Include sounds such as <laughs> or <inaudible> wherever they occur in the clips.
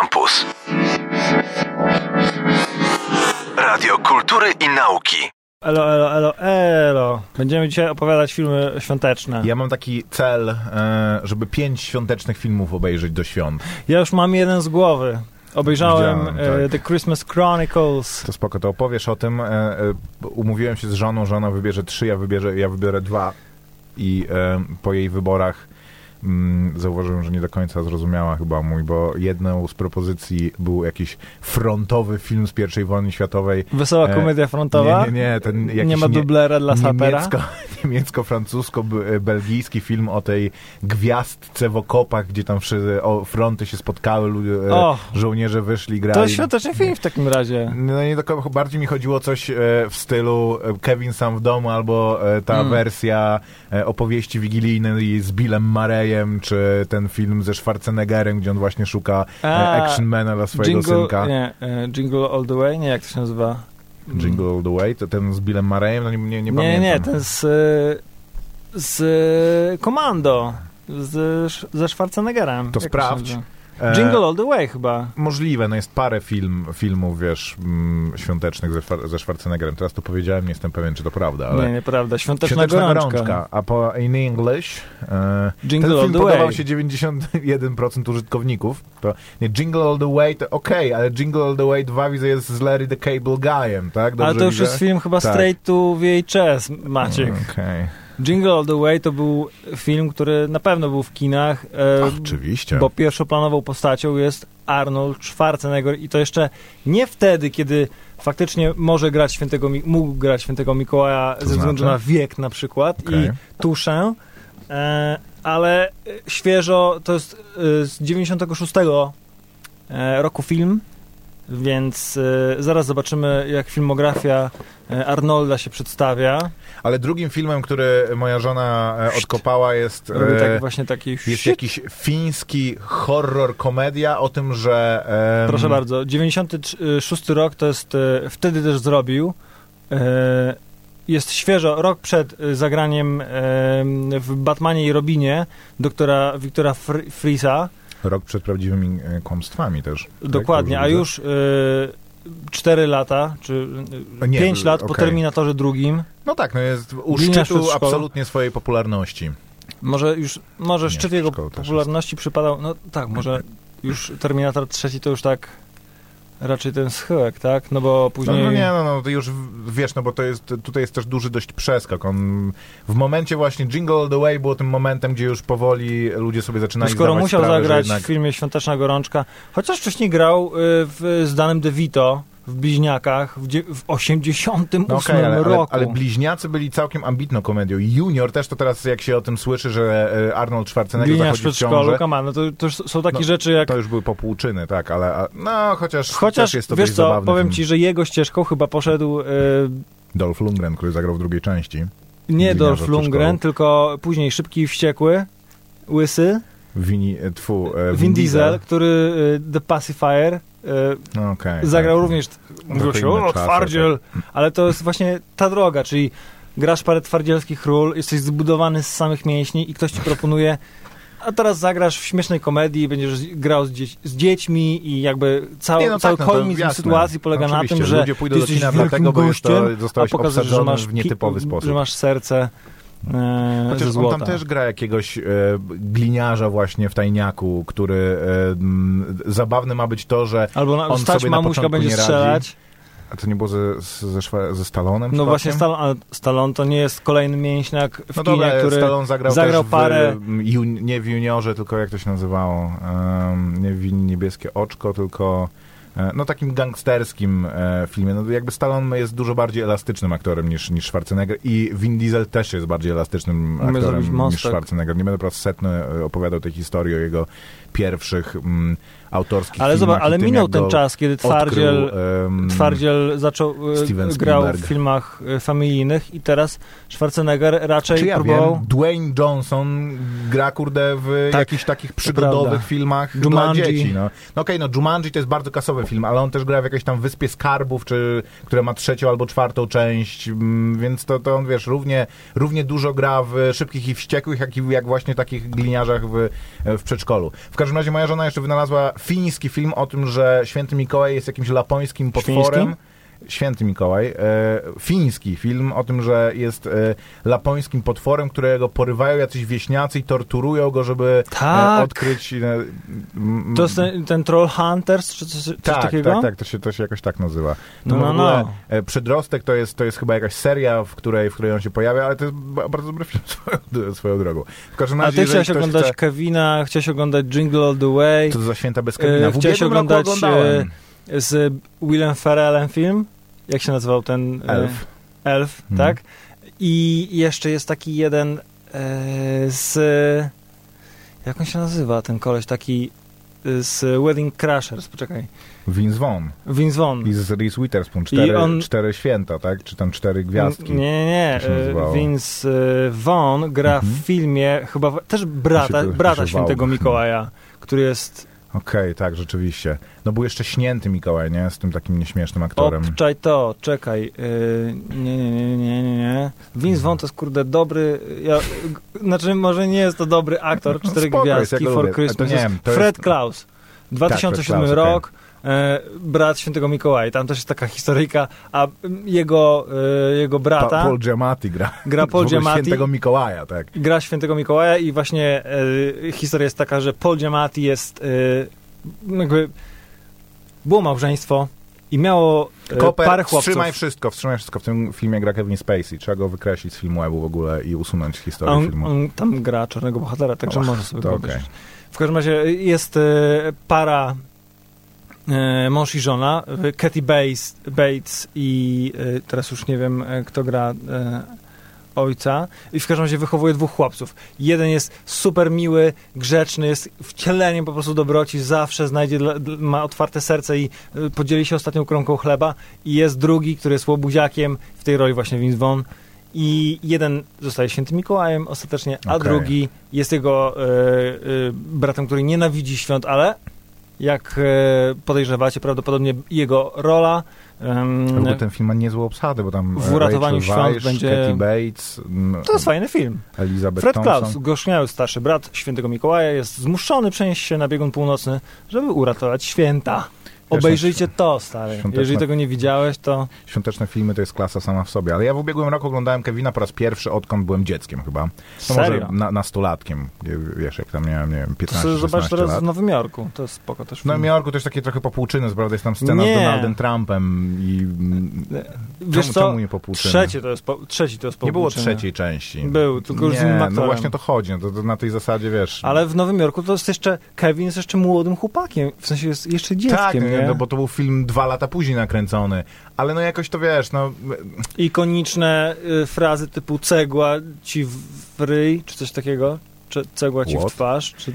Campus. Radio Kultury i Nauki. Elo, elo, elo, elo. Będziemy dzisiaj opowiadać filmy świąteczne. Ja mam taki cel, e, żeby pięć świątecznych filmów obejrzeć do świąt. Ja już mam jeden z głowy. Obejrzałem e, tak. The Christmas Chronicles. To spoko, to opowiesz o tym. E, umówiłem się z żoną, że ona wybierze trzy, ja, wybierze, ja wybiorę dwa. I po jej wyborach zauważyłem, że nie do końca zrozumiała chyba mój, bo jedną z propozycji był jakiś frontowy film z I wojny światowej. Wesoła E, komedia frontowa. Nie, nie, nie. Ten jakiś Nie ma dublera dla sapera. niemiecko, <laughs> niemiecko-francusko-belgijski film o tej gwiazdce w okopach, gdzie tam wszyscy, o, fronty się spotkały, ludzie, e, O! żołnierze wyszli, grali. To świąteczny film w takim razie. No nie do końca, bardziej mi chodziło coś e, w stylu e, Kevin sam w domu, albo e, ta Mm. wersja e, opowieści wigilijnej z Billem Czy ten film ze Schwarzeneggerem, gdzie on właśnie szuka e, A, actionmana dla swojego Jingle, synka. nie, e, Jingle All the Way? Nie, jak to się nazywa? Jingle All the Way, to ten z Billem Marejem, no nie, nie, nie nie, pamiętam. nie, ten z, z Komando. Z, ze Schwarzeneggerem. To sprawdź. E, Jingle All the Way chyba. Możliwe, no jest parę film, filmów, wiesz, mm, świątecznych ze, ze Schwarzeneggerem. Teraz to powiedziałem, nie jestem pewien, czy to prawda, ale... Nie, nieprawda. Świąteczna, Świąteczna gorączka. A po in English e, Jingle ten film podobał Way. się 91% użytkowników. To nie, Jingle All the Way to okej, ale Jingle All the Way 2 widzę jest z Larry the Cable Guyem, tak? Dobrze Ale to już widzę? jest film chyba Tak. straight to VHS, Maciek. Okej. Jingle All the Way to był film, który na pewno był w kinach, e, Oczywiście. bo pierwszoplanową postacią jest Arnold Schwarzenegger i to jeszcze nie wtedy, kiedy faktycznie może grać świętego, mógł grać świętego Mikołaja ze względu znaczy? na wiek na przykład Okej. i tuszę, e, ale e, świeżo to jest e, z 96 e, roku film, więc e, zaraz zobaczymy jak filmografia e, Arnolda się przedstawia. Ale drugim filmem, który moja żona e, odkopała jest... Tak właśnie taki Jest jakiś fiński horror komedia o tym, że... Proszę bardzo, 96 rok to jest, e, wtedy też zrobił. Jest świeżo, rok przed zagraniem w Batmanie i Robinie doktora Wiktora Fr- Frisa. Rok przed prawdziwymi e, kłamstwami też. tak? Dokładnie, a Dobrze już 4 lata, czy Nie, 5 lat po okej. Terminatorze drugim. No tak, no jest u szczytu absolutnie swojej popularności. Może już, może Nie, szczyt jego popularności przypadał, no tak, może <clears throat> już Terminator trzeci to już tak raczej ten schyłek, tak? No bo No, później... no nie, no, no to już wiesz, no bo to jest, tutaj jest też duży dość przeskok. On w momencie właśnie Jingle All The Way było tym momentem, gdzie już powoli ludzie sobie No zaczynali skoro zdawać musiał sprawę, zagrać jednak... w filmie Świąteczna Gorączka, chociaż wcześniej grał y, w, z Danem DeVito w Bliźniakach w, w 88 No okej, ale, ale, roku. ale Bliźniacy byli całkiem ambitną komedią. Junior też to teraz, jak się o tym słyszy, że e, Arnold Schwarzenegger Gliniarz w zachodzi w przedszkolu, ciążę, come on, no to, to są takie No, rzeczy jak... to już były popłuczyny, tak, ale a, no chociaż, Chociaż, jest to wiesz dość co, zabawny powiem film. ci, że jego ścieżką chyba poszedł y, Dolph Lundgren, który zagrał w drugiej części. nie Dolph Lundgren, tylko później Szybki i Wściekły, Łysy, Vini, e, tfu, e, Vin Diesel, który y, The Pacifier y, No, okej, zagrał tak. również, mówiło to się, o, czasy, tak. twardziel, ale to jest właśnie ta droga, czyli grasz parę twardzielskich ról, jesteś zbudowany z samych mięśni i ktoś ci proponuje, a teraz zagrasz w śmiesznej komedii będziesz grał z, dzieć, z dziećmi i jakby cały, Nie, no cały tak, no kolmizm jasne. sytuacji polega No na tym, że ludzie pójdą do kina dlatego, bo jest to- gościem, zostałeś a pokażesz, że masz w nietypowy sposób. Że masz serce e, Chociaż ze on tam też gra jakiegoś e, gliniarza właśnie w tajniaku, który e, m, zabawne ma być to, że Albo na, on stać sobie mamuśka będzie nie radzi. strzelać. A to nie było ze, ze, ze Stalonem? No właśnie Stallone, ale Stallone to nie jest kolejny mięśniak w No kinie, dobra, który Stallone zagrał, zagrał też parę- w, nie w juniorze, tylko jak to się nazywało? Um, nie w Niebieskie Oczko, tylko no takim gangsterskim e, filmie. No jakby Stallone jest dużo bardziej elastycznym aktorem niż, niż Schwarzenegger i Vin Diesel też jest bardziej elastycznym zrobić aktorem niż. Schwarzenegger. Nie będę po raz setny e, opowiadał tej historii o jego pierwszych mm, autorskich Ale filmach ale minął ten czas, kiedy Twardziel, odkrył, em, Twardziel zaczął, e, grał w filmach e, familijnych i teraz Schwarzenegger raczej Czy ja próbował... wiem, Dwayne Johnson gra, kurde, w Tak, jakichś takich przygodowych filmach Jumanji. dla dzieci. No, no okej, no Jumanji to jest bardzo kasowy film, ale on też gra w jakiejś tam Wyspie Skarbów, czy, która ma trzecią albo czwartą część, mm, więc to, to on, wiesz, równie, równie dużo gra w Szybkich i Wściekłych, jak i jak właśnie takich gliniarzach w, w przedszkolu. W każdym razie moja żona jeszcze wynalazła fiński film o tym, że święty Mikołaj jest jakimś lapońskim potworem. Świński? Święty Mikołaj, e, fiński film o tym, że jest e, lapońskim potworem, którego porywają jacyś wieśniacy i torturują go, żeby Tak. e, odkryć... E, m, To jest ten, ten Troll Hunters, czy coś, coś tak, takiego? tak, tak, to się, to się jakoś tak nazywa. No, no, no. e, Przedrostek to jest, to jest chyba jakaś seria, w której, w której on się pojawia, ale to jest ba- bardzo dobry film <laughs> swoją, swoją drogą. W każdym A razie, ty jeżeli chciałeś oglądać chce, Kevina, chciałeś oglądać Jingle All The Way, to za święta bez Kevina. W chciałeś oglądać, z Willem Ferrellem film. Jak się nazywał ten? e, Elf. Elf, Mhm. tak? I jeszcze jest taki jeden e, z... Jak on się nazywa, ten koleś taki e, z Wedding Crashers, poczekaj. Vince Vaughn Vince Vaughn. i z Reese Witherspoon. Cztery, on- cztery święta, tak? Czy tam cztery gwiazdki. Nie, nie, nie. Vince Vaughn gra Mhm. w filmie chyba też brata, brata świętego Mikołaja, który jest Okej, tak, rzeczywiście. No był jeszcze Śnięty Mikołaj, nie? Z tym takim nieśmiesznym aktorem. Obczaj to, czekaj. Yy, nie, nie, nie, nie, nie, nie. Vince Vaughn to jest kurde dobry. Ja, znaczy, może nie jest to dobry aktor, No, cztery ja gwiazdki for. Christmas. To nie Fred Klaus. 2007 Klaus, okej. rok. E, brat świętego Mikołaja. Tam też jest taka historyjka, a jego, e, jego Pa, brata Paul Giamatti gra. gra Paul Giamatti. Świętego Mikołaja, tak. gra świętego Mikołaja i właśnie e, historia jest taka, że Paul Giamatti jest e, jakby było małżeństwo i miało e, Koper, parę chłopców. wstrzymaj wszystko, wstrzymaj wszystko. W tym filmie gra Kevin Spacey. Trzeba go wykreślić z filmu webu w ogóle i usunąć historii on, filmu. on tam gra czarnego bohatera, także O, może sobie to obejrzeć. W każdym razie jest e, para e, mąż i żona, e, Kathy Bates, Bates i e, teraz już nie wiem, e, kto gra e, ojca. I w każdym razie wychowuje dwóch chłopców. Jeden jest super miły, grzeczny, jest wcieleniem po prostu dobroci, zawsze znajdzie, ma otwarte serce i e, podzieli się ostatnią kromką chleba. I jest drugi, który jest łobuziakiem, w tej roli właśnie Vince Vaughn. I jeden zostaje świętym Mikołajem ostatecznie, a Okej. drugi jest jego e, e, bratem, który nienawidzi świąt, ale jak e, podejrzewacie, prawdopodobnie jego rola ogóle ten film ma niezłą obsadę, bo tam W uratowaniu Rachel świąt Weisz, będzie- Katie Bates, to jest fajny film. Elizabeth Fred Thompson. Klaus, gorzniały starszy brat świętego Mikołaja, jest zmuszony przenieść się na biegun północny, żeby uratować święta. Obejrzyjcie to, stary. Jeżeli tego nie widziałeś, to Świąteczne filmy to jest klasa sama w sobie. Ale ja w ubiegłym roku oglądałem Kevina po raz pierwszy, odkąd byłem dzieckiem chyba. No serio. może na, nastolatkiem. Wiesz, jak tam miałem, nie wiem, To 15 sobie zobacz 16 teraz lat. w Nowym Jorku. To jest spoko też W. Nowym Jorku to jest takie trochę popłuczyny, prawda? Jest tam scena Nie. z Donaldem Trumpem i... Wiesz czemu, co? czemu nie popłuczyny? Trzeci to jest, po, trzeci to jest Nie było popłuczyny. trzeciej części. Był, tylko już z nie, innym no aktorem. właśnie to chodzi. No to, to na tej zasadzie, wiesz... Ale w Nowym Jorku to jest jeszcze, Kevin jest jeszcze młodym chłopakiem, w sensie jest jeszcze dzieckiem, tak, nie? no bo to był film dwa lata później nakręcony. Ale no jakoś to wiesz, no... Ikoniczne y, frazy typu cegła ci w ryj, czy coś takiego, czy cegła ci What? w twarz, czy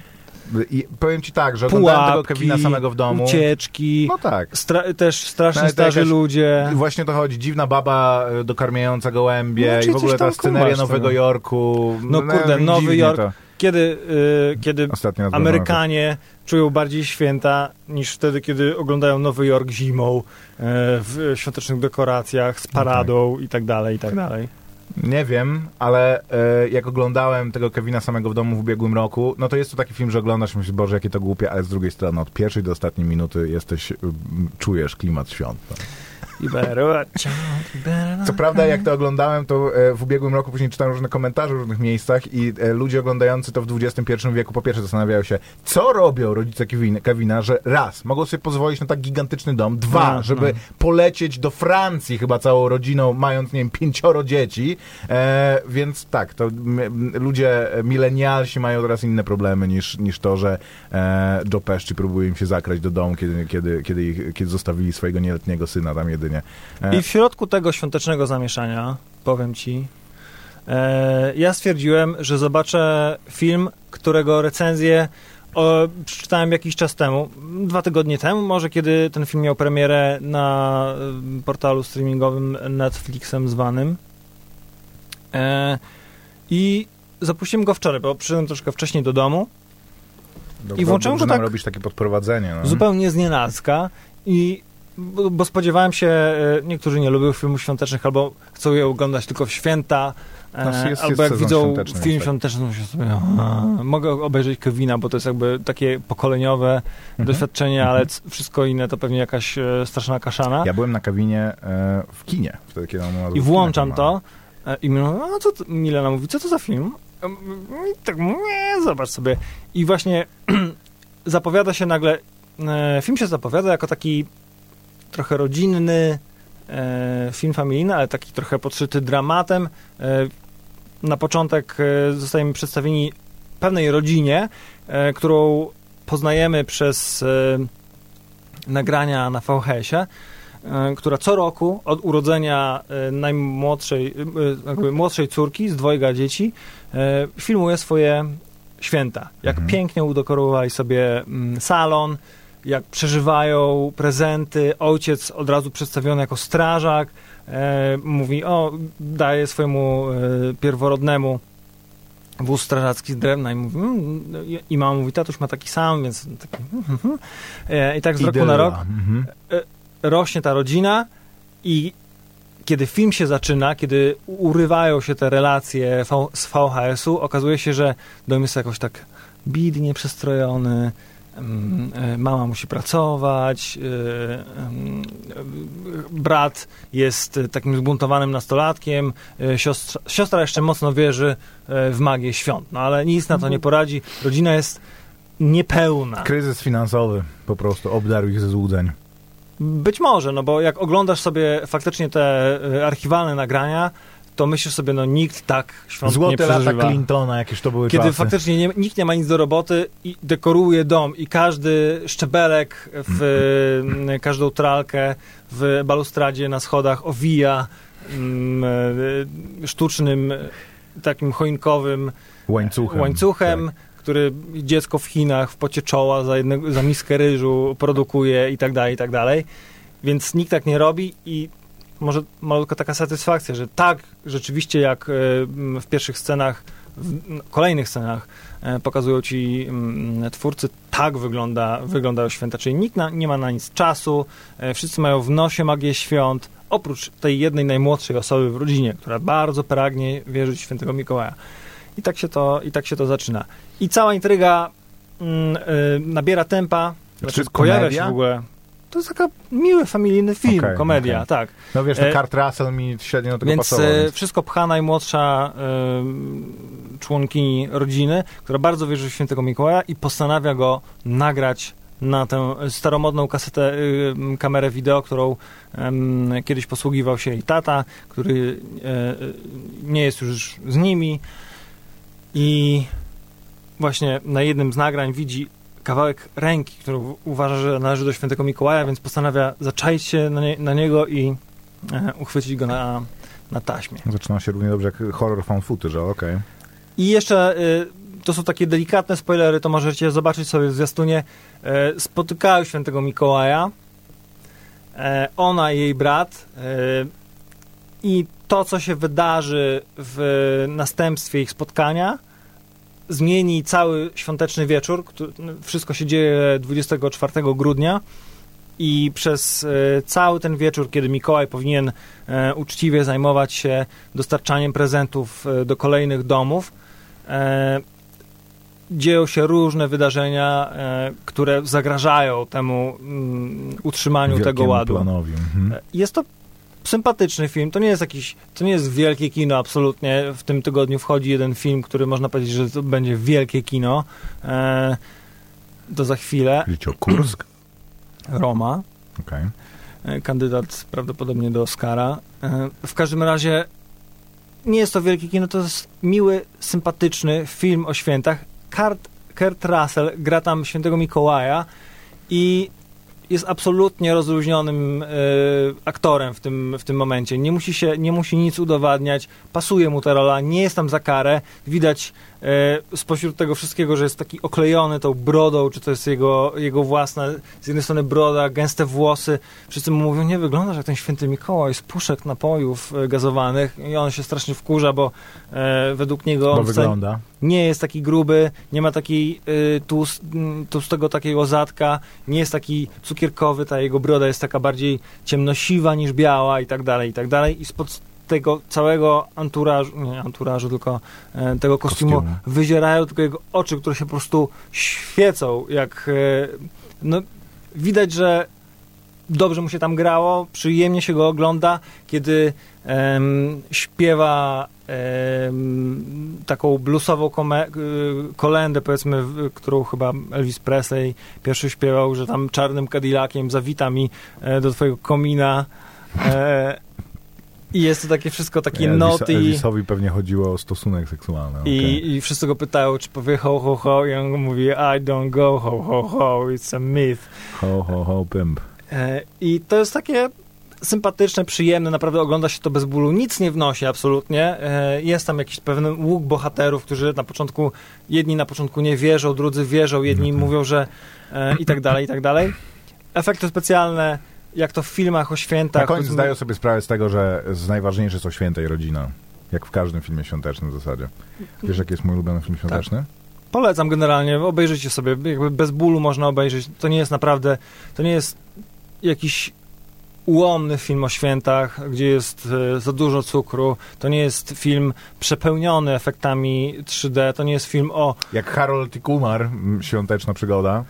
I powiem ci tak, że oglądałem tego Kevina samego w domu. ucieczki, No tak. stra- też strasznie No, starzy ludzie. Właśnie to chodzi. Dziwna baba e, dokarmiająca gołębie No, i w ogóle ta sceneria Nowego tego. Jorku. No kurde, dziwnie Nowy Jork To. Kiedy, y, kiedy Amerykanie czują bardziej święta niż wtedy, kiedy oglądają Nowy Jork zimą, e, w świątecznych dekoracjach, z paradą i tak dalej, i tak dalej. Nie wiem, ale e, jak oglądałem tego Kevina samego w domu w ubiegłym roku, no to jest to taki film, że oglądasz i myślisz, Boże, jakie to głupie, ale z drugiej strony od pierwszej do ostatniej minuty jesteś, czujesz klimat świąt. No. Co prawda, jak to oglądałem, to e, w ubiegłym roku później czytałem różne komentarze w różnych miejscach i e, ludzie oglądający to w XXI wieku po pierwsze zastanawiają się, co robią rodzice Kevina, że raz, mogą sobie pozwolić na tak gigantyczny dom, dwa, No, żeby polecieć do Francji chyba całą rodziną, mając, nie wiem, pięcioro dzieci, e, więc tak, to ludzie, milenialsi mają teraz inne problemy niż, niż to, że e, Joe Pesci próbuje im się zakrać do domu, kiedy, kiedy, kiedy, ich, kiedy zostawili swojego nieletniego syna tam jedynie. E, I w środku tego świątecznego zamieszania, powiem ci, e, ja stwierdziłem, że zobaczę film, którego recenzję o, przeczytałem jakiś czas temu, dwa tygodnie temu, może kiedy ten film miał premierę na e, portalu streamingowym Netflixem zwanym. E, I zapuściłem go wczoraj, bo przyszedłem troszkę wcześniej do domu, I włączyłem dobrze go tak- robisz takie podprowadzenie. No. zupełnie z nienacka i bo, bo spodziewałem się, e, niektórzy nie lubią filmów świątecznych albo chcą je oglądać tylko w święta, E, Znaczy jest- albo jest jak widzą świąteczny, film tak. świąteczny, to myślę sobie, "A, mogę obejrzeć Kevina, bo to jest jakby takie pokoleniowe Mhm. doświadczenie, ale c- wszystko inne to pewnie jakaś e, straszna kaszana. Ja byłem na kawinie e, w kinie, wtedy kiedy on I włączam to e, i mówię, no co to, Milena mówi, co to za film? I tak mówię, "Nie, zobacz sobie. I właśnie <clears throat> zapowiada się nagle, e, film się zapowiada jako taki trochę rodzinny e, film familijny, ale taki trochę podszyty dramatem. E, na początek e, zostajemy przedstawieni pewnej rodzinie, którą poznajemy przez nagrania na VHS-ie, która co roku od urodzenia najmłodszej, jakby młodszej córki z dwojga dzieci filmuje swoje święta. Jak Mhm. pięknie udekorowali sobie mm, salon, jak przeżywają prezenty. Ojciec od razu przedstawiony jako strażak e, mówi, o, daje swojemu e, pierworodnemu wóz strażacki z drewna i mówi, mm, i- mama mówi, tatuś ma taki sam, więc taki, mm, mm, mm. E, i tak z roku na rok Mhm. rośnie ta rodzina i kiedy film się zaczyna, kiedy urywają się te relacje z VHS-u, okazuje się, że dom jest jakoś tak bidnie przestrojony, mm, mama musi pracować, e, mm, e, brat jest e, takim zbuntowanym nastolatkiem, e, siostra, siostra jeszcze mocno wierzy e, w magię świąt, no ale nic na to nie poradzi, rodzina jest niepełna. Kryzys finansowy po prostu obdarł ich ze złudzeń. Być może, no bo jak oglądasz sobie faktycznie te archiwalne nagrania, to myślisz sobie, no nikt tak świąt nie Złote lata przeżywa. Clintona, jakieś to były Kiedy czasy. faktycznie nie, nikt nie ma nic do roboty i dekoruje dom i każdy szczebelek w y, <laughs> każdą tralkę w balustradzie na schodach owija mm, y, sztucznym takim choinkowym łańcuchem. łańcuchem, Tak. który dziecko w Chinach w pocie czoła za, jednego, za miskę ryżu produkuje i tak dalej, i tak dalej. Więc nikt tak nie robi i może malutka taka satysfakcja, że tak rzeczywiście jak e, w pierwszych scenach, w kolejnych scenach e, pokazują ci twórcy, tak wygląda, wyglądają święta. Czyli nikt na, nie ma na nic czasu, e, wszyscy mają w nosie magię świąt, oprócz tej jednej najmłodszej osoby w rodzinie, która bardzo pragnie wierzyć w świętego Mikołaja. I tak się to, i tak się to zaczyna. I cała intryga mm, nabiera tempa, Czy znaczy pojawia się w ogóle. To jest taka miły, familijny film, Okej, komedia, okej. tak. No wiesz, E, Kurt Russell mi średnio do tego Więc pasował. e, Więc... wszystko pcha najmłodsza y, członkini rodziny, która bardzo wierzy w świętego Mikołaja i postanawia go nagrać na tę staromodną kasetę, y, kamerę wideo, którą em, kiedyś posługiwał się jej tata, który e, e, nie jest już z nimi i właśnie na jednym z nagrań widzi kawałek ręki, którą uważa, że należy do świętego Mikołaja, więc postanawia zaczaić się na, nie, na niego i e, uchwycić go na, na taśmie. Zaczyna się równie dobrze jak horror found footage, okej. I jeszcze y, to są takie delikatne spoilery, to możecie zobaczyć sobie w zwiastunie. E, spotykają świętego Mikołaja, e, ona i jej brat e, i to, co się wydarzy w następstwie ich spotkania, zmieni cały świąteczny wieczór. Który, wszystko się dzieje 24 grudnia i przez e, cały ten wieczór, kiedy Mikołaj powinien e, uczciwie zajmować się dostarczaniem prezentów e, do kolejnych domów, dzieją się różne wydarzenia, które zagrażają temu mm, utrzymaniu tego ładu. Mhm. Jest to sympatyczny film. To nie jest jakiś, to nie jest wielkie kino absolutnie. W tym tygodniu wchodzi jeden film, który można powiedzieć, że to będzie wielkie kino. E, to za chwilę. Wiecie o Kursk? <clears throat> Roma. Okej. E, kandydat prawdopodobnie do Oscara. E, W każdym razie nie jest to wielkie kino, to jest miły, sympatyczny film o świętach. Kurt, Kurt Russell gra tam świętego Mikołaja i jest absolutnie rozluźnionym e, aktorem w tym, w tym momencie. Nie musi, się, nie musi nic udowadniać, pasuje mu ta rola, nie jest tam za karę. Widać spośród tego wszystkiego, że jest taki oklejony tą brodą, czy to jest jego, jego własna, z jednej strony broda, gęste włosy. Wszyscy mu mówią, nie wyglądasz jak ten święty Mikołaj z puszek napojów e, gazowanych i on się strasznie wkurza, bo e, według niego on wygląda. nie jest taki gruby, nie ma takiej y, tłust, tłustego takiego zadka, nie jest taki cukierkowy, ta jego broda jest taka bardziej ciemnosiwa niż biała i tak dalej, i tak dalej. I spod tego całego anturażu, nie anturażu, tylko e, tego kostiumu, Kostiumu. wyzierają tylko jego oczy, które się po prostu świecą, jak e, no, widać, że dobrze mu się tam grało, przyjemnie się go ogląda, kiedy em, śpiewa em, taką bluesową kome, y, kolendę, powiedzmy, w- którą chyba Elvis Presley pierwszy śpiewał, że tam czarnym Cadillaciem zawita mi e, do twojego komina. E, I jest to takie wszystko takie Elvis, noty i, Elvisowi pewnie chodziło o stosunek seksualny. okej. i, i wszyscy go pytają, czy powie ho, ho, ho i on mówi I don't go ho, ho, ho, it's a myth. Ho, ho, ho, pimp. E, I to jest takie sympatyczne, przyjemne, naprawdę ogląda się to bez bólu, nic nie wnosi absolutnie. E, Jest tam jakiś pewien łuk bohaterów, którzy na początku, jedni na początku nie wierzą, drudzy wierzą, jedni Mhm. mówią, że e, i tak dalej, i tak dalej. Efekty specjalne, jak to w filmach o świętach. Na końcu powiedzmy- zdaję sobie sprawę z tego, że z najważniejsze są święta i rodzina. Jak w każdym filmie świątecznym w zasadzie. Wiesz, jaki jest mój ulubiony film świąteczny? Polecam generalnie, obejrzyjcie sobie, jakby bez bólu można obejrzeć. To nie jest naprawdę, to nie jest jakiś ułomny film o świętach, gdzie jest e, za dużo cukru. To nie jest film przepełniony efektami 3D. To nie jest film o, Jak Harold i Kumar, świąteczna przygoda.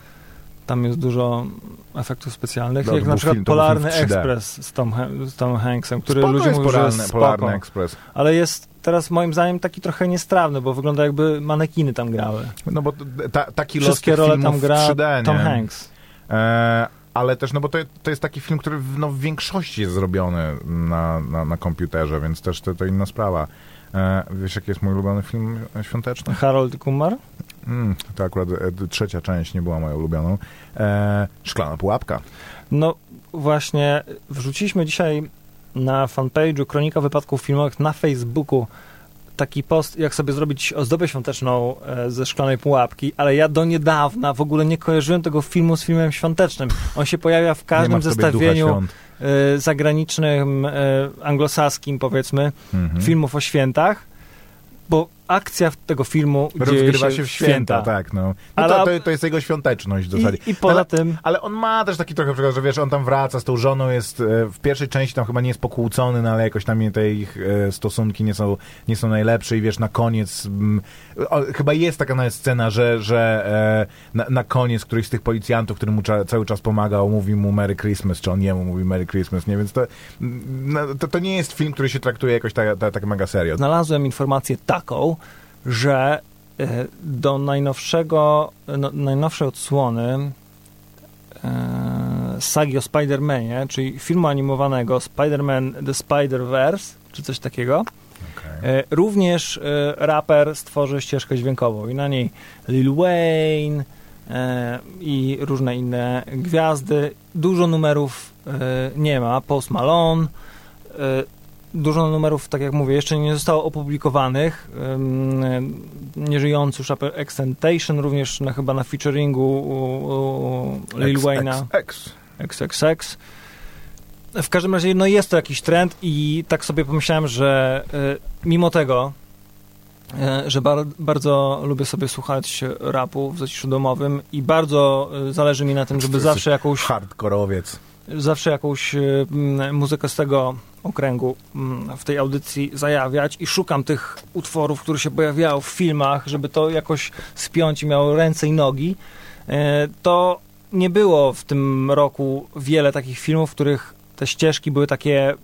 Tam jest dużo efektów specjalnych, No, jak na przykład film- Polarny 3D. Ekspres z Tom, z Tom Hanksem, który Spoko ludzie jest mówią, że polarny, jest polarny spoko, ekspres. ale jest teraz moim zdaniem taki trochę niestrawny, bo wygląda jakby manekiny tam grały. No bo ta, taki los Wszystkie tych role tam gra w 3D, Tom? Hanks. E, ale też, no bo to, to jest taki film, który w, no, w większości jest zrobiony na, na, na komputerze, więc też to, to inna sprawa. E, wiesz, jaki jest mój ulubiony film świąteczny? Harold Kumar? Mm, to akurat e, trzecia część nie była moją ulubioną. E, Szklana pułapka. No właśnie, wrzuciliśmy dzisiaj na fanpage'u Kronika Wypadków Filmowych na Facebooku taki post, jak sobie zrobić ozdobę świąteczną e, ze szklanej pułapki, ale ja do niedawna w ogóle nie kojarzyłem tego filmu z filmem świątecznym. On się pojawia w każdym w zestawieniu e, zagranicznym, e, anglosaskim powiedzmy, Mhm. filmów o świętach, bo akcja tego filmu Rozgrywa się się w święta, tak, no. no Ale- to, to, to jest jego świąteczność w zasadzie. I, I poza Ale- tym... Ale on ma też taki trochę przykład, że wiesz, on tam wraca z tą żoną, jest e, w pierwszej części tam chyba nie jest pokłócony, no ale jakoś tam te ich e, stosunki nie są, nie są najlepsze i wiesz, na koniec mm, o, chyba jest taka nawet scena, że, że e, na, na koniec któryś z tych policjantów, który mu cza, cały czas pomagał, mówi mu Merry Christmas, czy on jemu mówi Merry Christmas, nie? Więc to, mm, no, to, to nie jest film, który się traktuje jakoś tak, tak, tak mega serio. znalazłem informację taką, że e, do najnowszego, no, najnowszej odsłony e, sagi o Spider-Manie, czyli filmu animowanego Spider-Man The Spider-Verse, czy coś takiego, Okej. e, również e, raper stworzy ścieżkę dźwiękową i na niej Lil Wayne e, i różne inne gwiazdy. Dużo numerów e, nie ma, Post Malone, e, dużo numerów, tak jak mówię, jeszcze nie zostało opublikowanych. Nieżyjący już Extentation, również na, chyba na featuringu u, u Lil X, Wayne'a. XXX. W każdym razie, no jest to jakiś trend i tak sobie pomyślałem, że y, mimo tego, y, że bar, bardzo lubię sobie słuchać rapu w zaciszu domowym i bardzo y, zależy mi na tym, żeby zawsze jakąś Hardkorowiec. Zawsze jakąś y, mm, muzykę z tego okręgu mm, w tej audycji zajawiać i szukam tych utworów, które się pojawiały w filmach, żeby to jakoś spiąć i miało ręce i nogi, y, to nie było w tym roku wiele takich filmów, w których te ścieżki były takie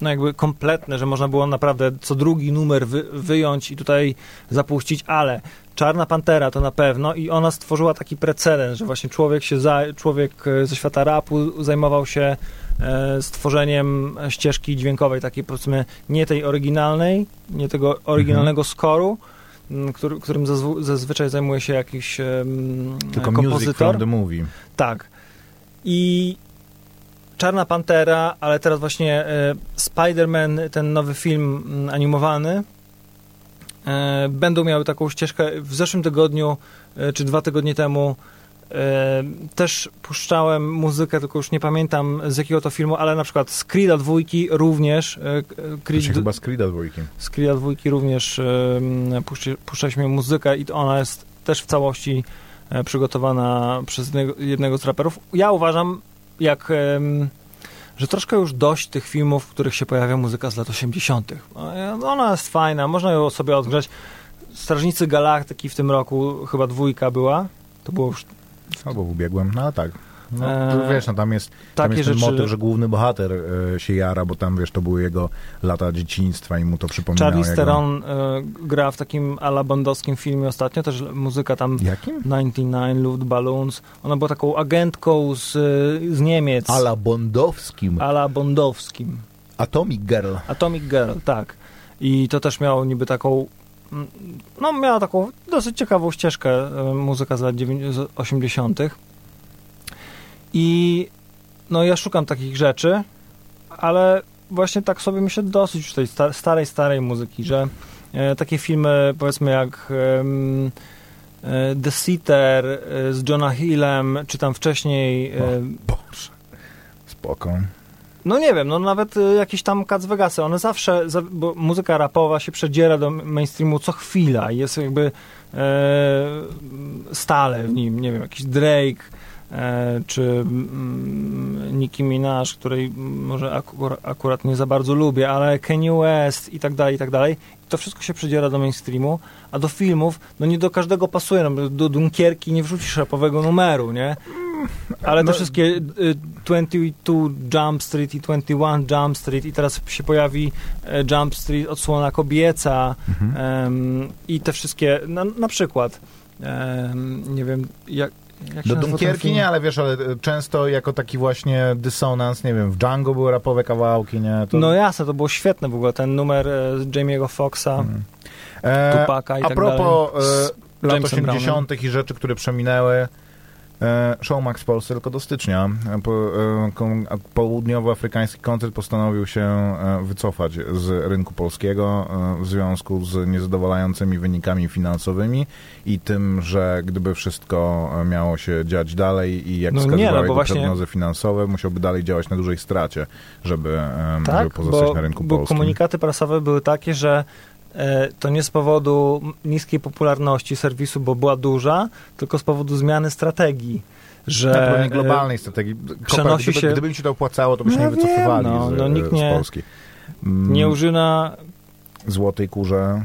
no jakby kompletne, że można było naprawdę co drugi numer wy, wyjąć i tutaj zapuścić, ale Czarna Pantera to na pewno i ona stworzyła taki precedens, że właśnie człowiek się za, człowiek e, ze świata rapu zajmował się e, stworzeniem ścieżki dźwiękowej, takiej powiedzmy nie tej oryginalnej, nie tego oryginalnego skoru, m, który, którym zazw- zazwyczaj zajmuje się jakiś Tylko music kompozytor. from the movie. Tak. I Czarna Pantera, ale teraz właśnie e, Spider-Man, ten nowy film animowany, e, będą miały taką ścieżkę. W zeszłym tygodniu, e, czy dwa tygodnie temu, e, też puszczałem muzykę, tylko już nie pamiętam z jakiego to filmu, ale na przykład z Creed'a dwójki również. e, To Creed, się chyba z Creed'a dwójki. z Creed'a dwójki również e, puszczy, puszczaliśmy muzykę i ona jest też w całości e, przygotowana przez jednego, jednego z raperów. Ja uważam, jak że troszkę już dość tych filmów, w których się pojawia muzyka z lat 80. No, Ona jest fajna, można ją sobie odgrzać. Strażnicy Galaktyki w tym roku, chyba dwójka była. To było już Albo w ubiegłym, no tak. No, to wiesz, no tam jest, tam jest ten rzeczy- motyw, że główny bohater e, się jara, bo tam, wiesz, to były jego lata dzieciństwa i mu to przypominało. Charlize jego... Theron e, gra w takim ala bondowskim filmie ostatnio, też muzyka tam Jakim? 99 Loot Balloons. Ona była taką agentką z, z Niemiec. Ala Bondowskim. ala bondowskim. Atomic Girl. Atomic Girl, tak. I to też miało niby taką mm, no miała taką dosyć ciekawą ścieżkę e, muzyka z lat 90 z 80. I no ja szukam takich rzeczy, ale właśnie tak sobie myślę dosyć już tej sta- starej, starej muzyki, że e, takie filmy powiedzmy jak e, The Sitter e, z Johna Hillem, czy tam wcześniej e, Boże. Spoko. no nie wiem, no nawet y, jakieś tam Cats Vegasy, one zawsze, za, bo muzyka rapowa się przedziera do mainstreamu co chwila i jest jakby e, stale w nim, nie wiem, jakiś Drake e, czy mm, Nicki Minaj, której może akur, akurat nie za bardzo lubię, ale Kanye West i tak dalej, i tak dalej. To wszystko się przedziera do mainstreamu, a do filmów, no nie do każdego pasuje, no, do Dunkierki nie wrzucisz rapowego numeru, nie? Ale te No- wszystkie y, 22 Jump Street i 21 Jump Street i teraz się pojawi e, Jump Street, odsłona kobieca Mhm. i te wszystkie, na, na przykład nie wiem, jak, Do Dunkierki nie, ale wiesz, ale e, często jako taki właśnie dysonans, nie wiem, w Django były rapowe kawałki, nie? To... No jasne, to było świetne w ogóle, ten numer e, Jamie'ego Foxa, Mm. E, Tupaka i A tak propos e, lat Jamesem 80. i rzeczy, które przeminęły, Showmax w Polsce tylko do stycznia. E, e, południowoafrykański koncert postanowił się e, wycofać z rynku polskiego e, w związku z niezadowalającymi wynikami finansowymi i tym, że gdyby wszystko e, miało się dziać dalej i jak No nie, wskazywały no bo właśnie- prognozy finansowe, musiałby dalej działać na dużej stracie, żeby, e, żeby Tak, pozostać bo, na rynku bo polskim. komunikaty prasowe były takie, że e, to nie z powodu niskiej popularności serwisu, bo była duża, tylko z powodu zmiany strategii. Że Tak, pewnie e, globalnej strategii. przenosi gdyby, się- Gdyby mi się to opłacało, to byśmy No nie wycofywali no, z, no nikt z nie- Polski. Mm, nie użyna. Złotej kurze.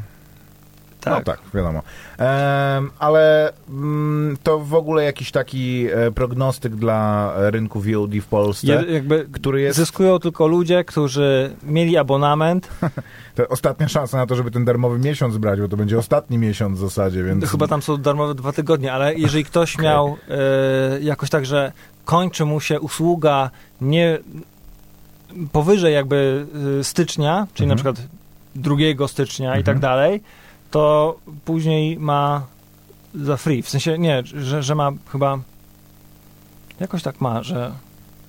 Tak. No tak, wiadomo. Em, ale mm, to w ogóle jakiś taki e, prognostyk dla rynku VOD w Polsce, Je, jakby który jest zyskują tylko ludzie, którzy mieli abonament. <laughs> to ostatnia szansa na to, żeby ten darmowy miesiąc brać, bo to będzie ostatni miesiąc w zasadzie, więc... Chyba tam są darmowe dwa tygodnie, ale jeżeli ktoś Okej. miał e, jakoś tak, że kończy mu się usługa nie powyżej jakby e, stycznia, czyli na Mhm. przykład 2 stycznia i Mhm. tak dalej, to później ma za free. W sensie nie, że, że ma chyba jakoś tak ma, że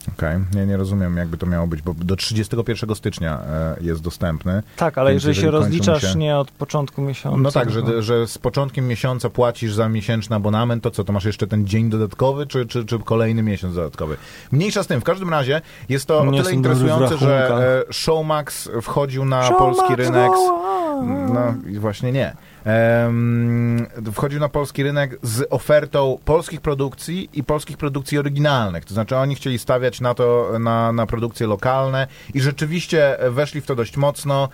Okej, nie, nie rozumiem jakby to miało być, bo do 31 stycznia e, jest dostępny. tak, ale jeżeli się jeżeli kończą rozliczasz się- nie od początku miesiąca. No tak, że, że z początkiem miesiąca płacisz za miesięczny abonament, to co, to masz jeszcze ten dzień dodatkowy, czy, czy, czy kolejny miesiąc dodatkowy? Mniejsza z tym, w każdym razie jest to o tyle interesujące, że e, Showmax wchodził na Show polski rynek... No i właśnie nie. Wchodził na polski rynek z ofertą polskich produkcji i polskich produkcji oryginalnych. To znaczy oni chcieli stawiać na to, na, na produkcje lokalne i rzeczywiście weszli w to dość mocno.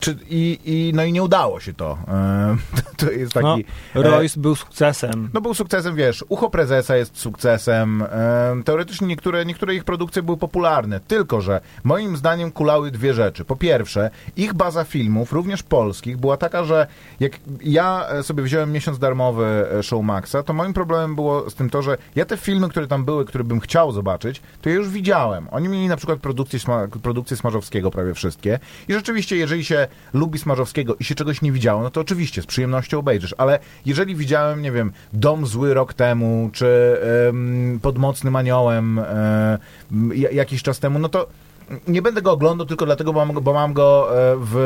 Czy, i, i, no i nie udało się to. Em, <laughs> to jest taki... No, Royce był sukcesem. No był sukcesem, wiesz, Ucho Prezesa jest sukcesem, em, teoretycznie niektóre, niektóre ich produkcje były popularne, tylko że moim zdaniem kulały dwie rzeczy. Po pierwsze, ich baza filmów, również polskich, była taka, że jak ja e, sobie wziąłem miesiąc darmowy e, Showmaxa, to moim problemem było z tym to, że ja te filmy, które tam były, które bym chciał zobaczyć, to ja już widziałem. Oni mieli na przykład produkcję, produkcję Smarzowskiego prawie wszystkie i rzeczywiście, jeżeli się lubi Smarzowskiego i się czegoś nie widziało, no to oczywiście z przyjemnością obejrzysz, ale jeżeli widziałem, nie wiem, Dom Zły rok temu, czy Pod Mocnym Aniołem e, jakiś czas temu, no to nie będę go oglądał tylko dlatego, bo mam go, bo mam go e, w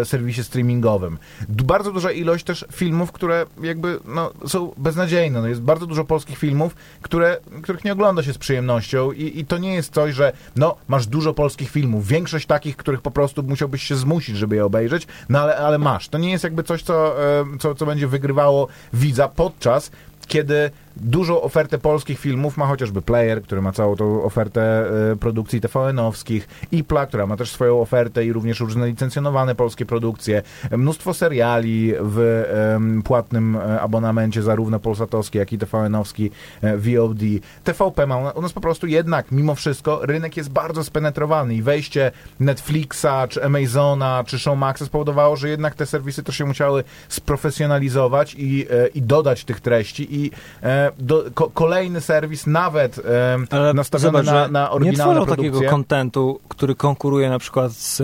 e, serwisie streamingowym. Bardzo duża ilość też filmów, które jakby no, są beznadziejne. No, jest bardzo dużo polskich filmów, które, których nie ogląda się z przyjemnością i, i to nie jest coś, że no, masz dużo polskich filmów. Większość takich, których po prostu musiałbyś się zmusić, żeby je obejrzeć, no ale, ale masz. To nie jest jakby coś, co, e, co, co będzie wygrywało widza podczas kiedy dużą ofertę polskich filmów ma chociażby Player, który ma całą tą ofertę e, produkcji TVN-owskich, IPLA, która ma też swoją ofertę i również różne licencjonowane polskie produkcje, mnóstwo seriali w płatnym e, abonamencie, zarówno polsatowski, jak i TVN-owski, e, VOD. TVP ma u nas po prostu jednak, mimo wszystko, rynek jest bardzo spenetrowany i wejście Netflixa, czy Amazona, czy Showmaxa spowodowało, że jednak te serwisy to się musiały sprofesjonalizować i, i dodać tych treści i do, ko, kolejny serwis, nawet e, nastawiony zobacz, na, na nie oryginalne tworzą produkcje. takiego kontentu, który konkuruje na przykład z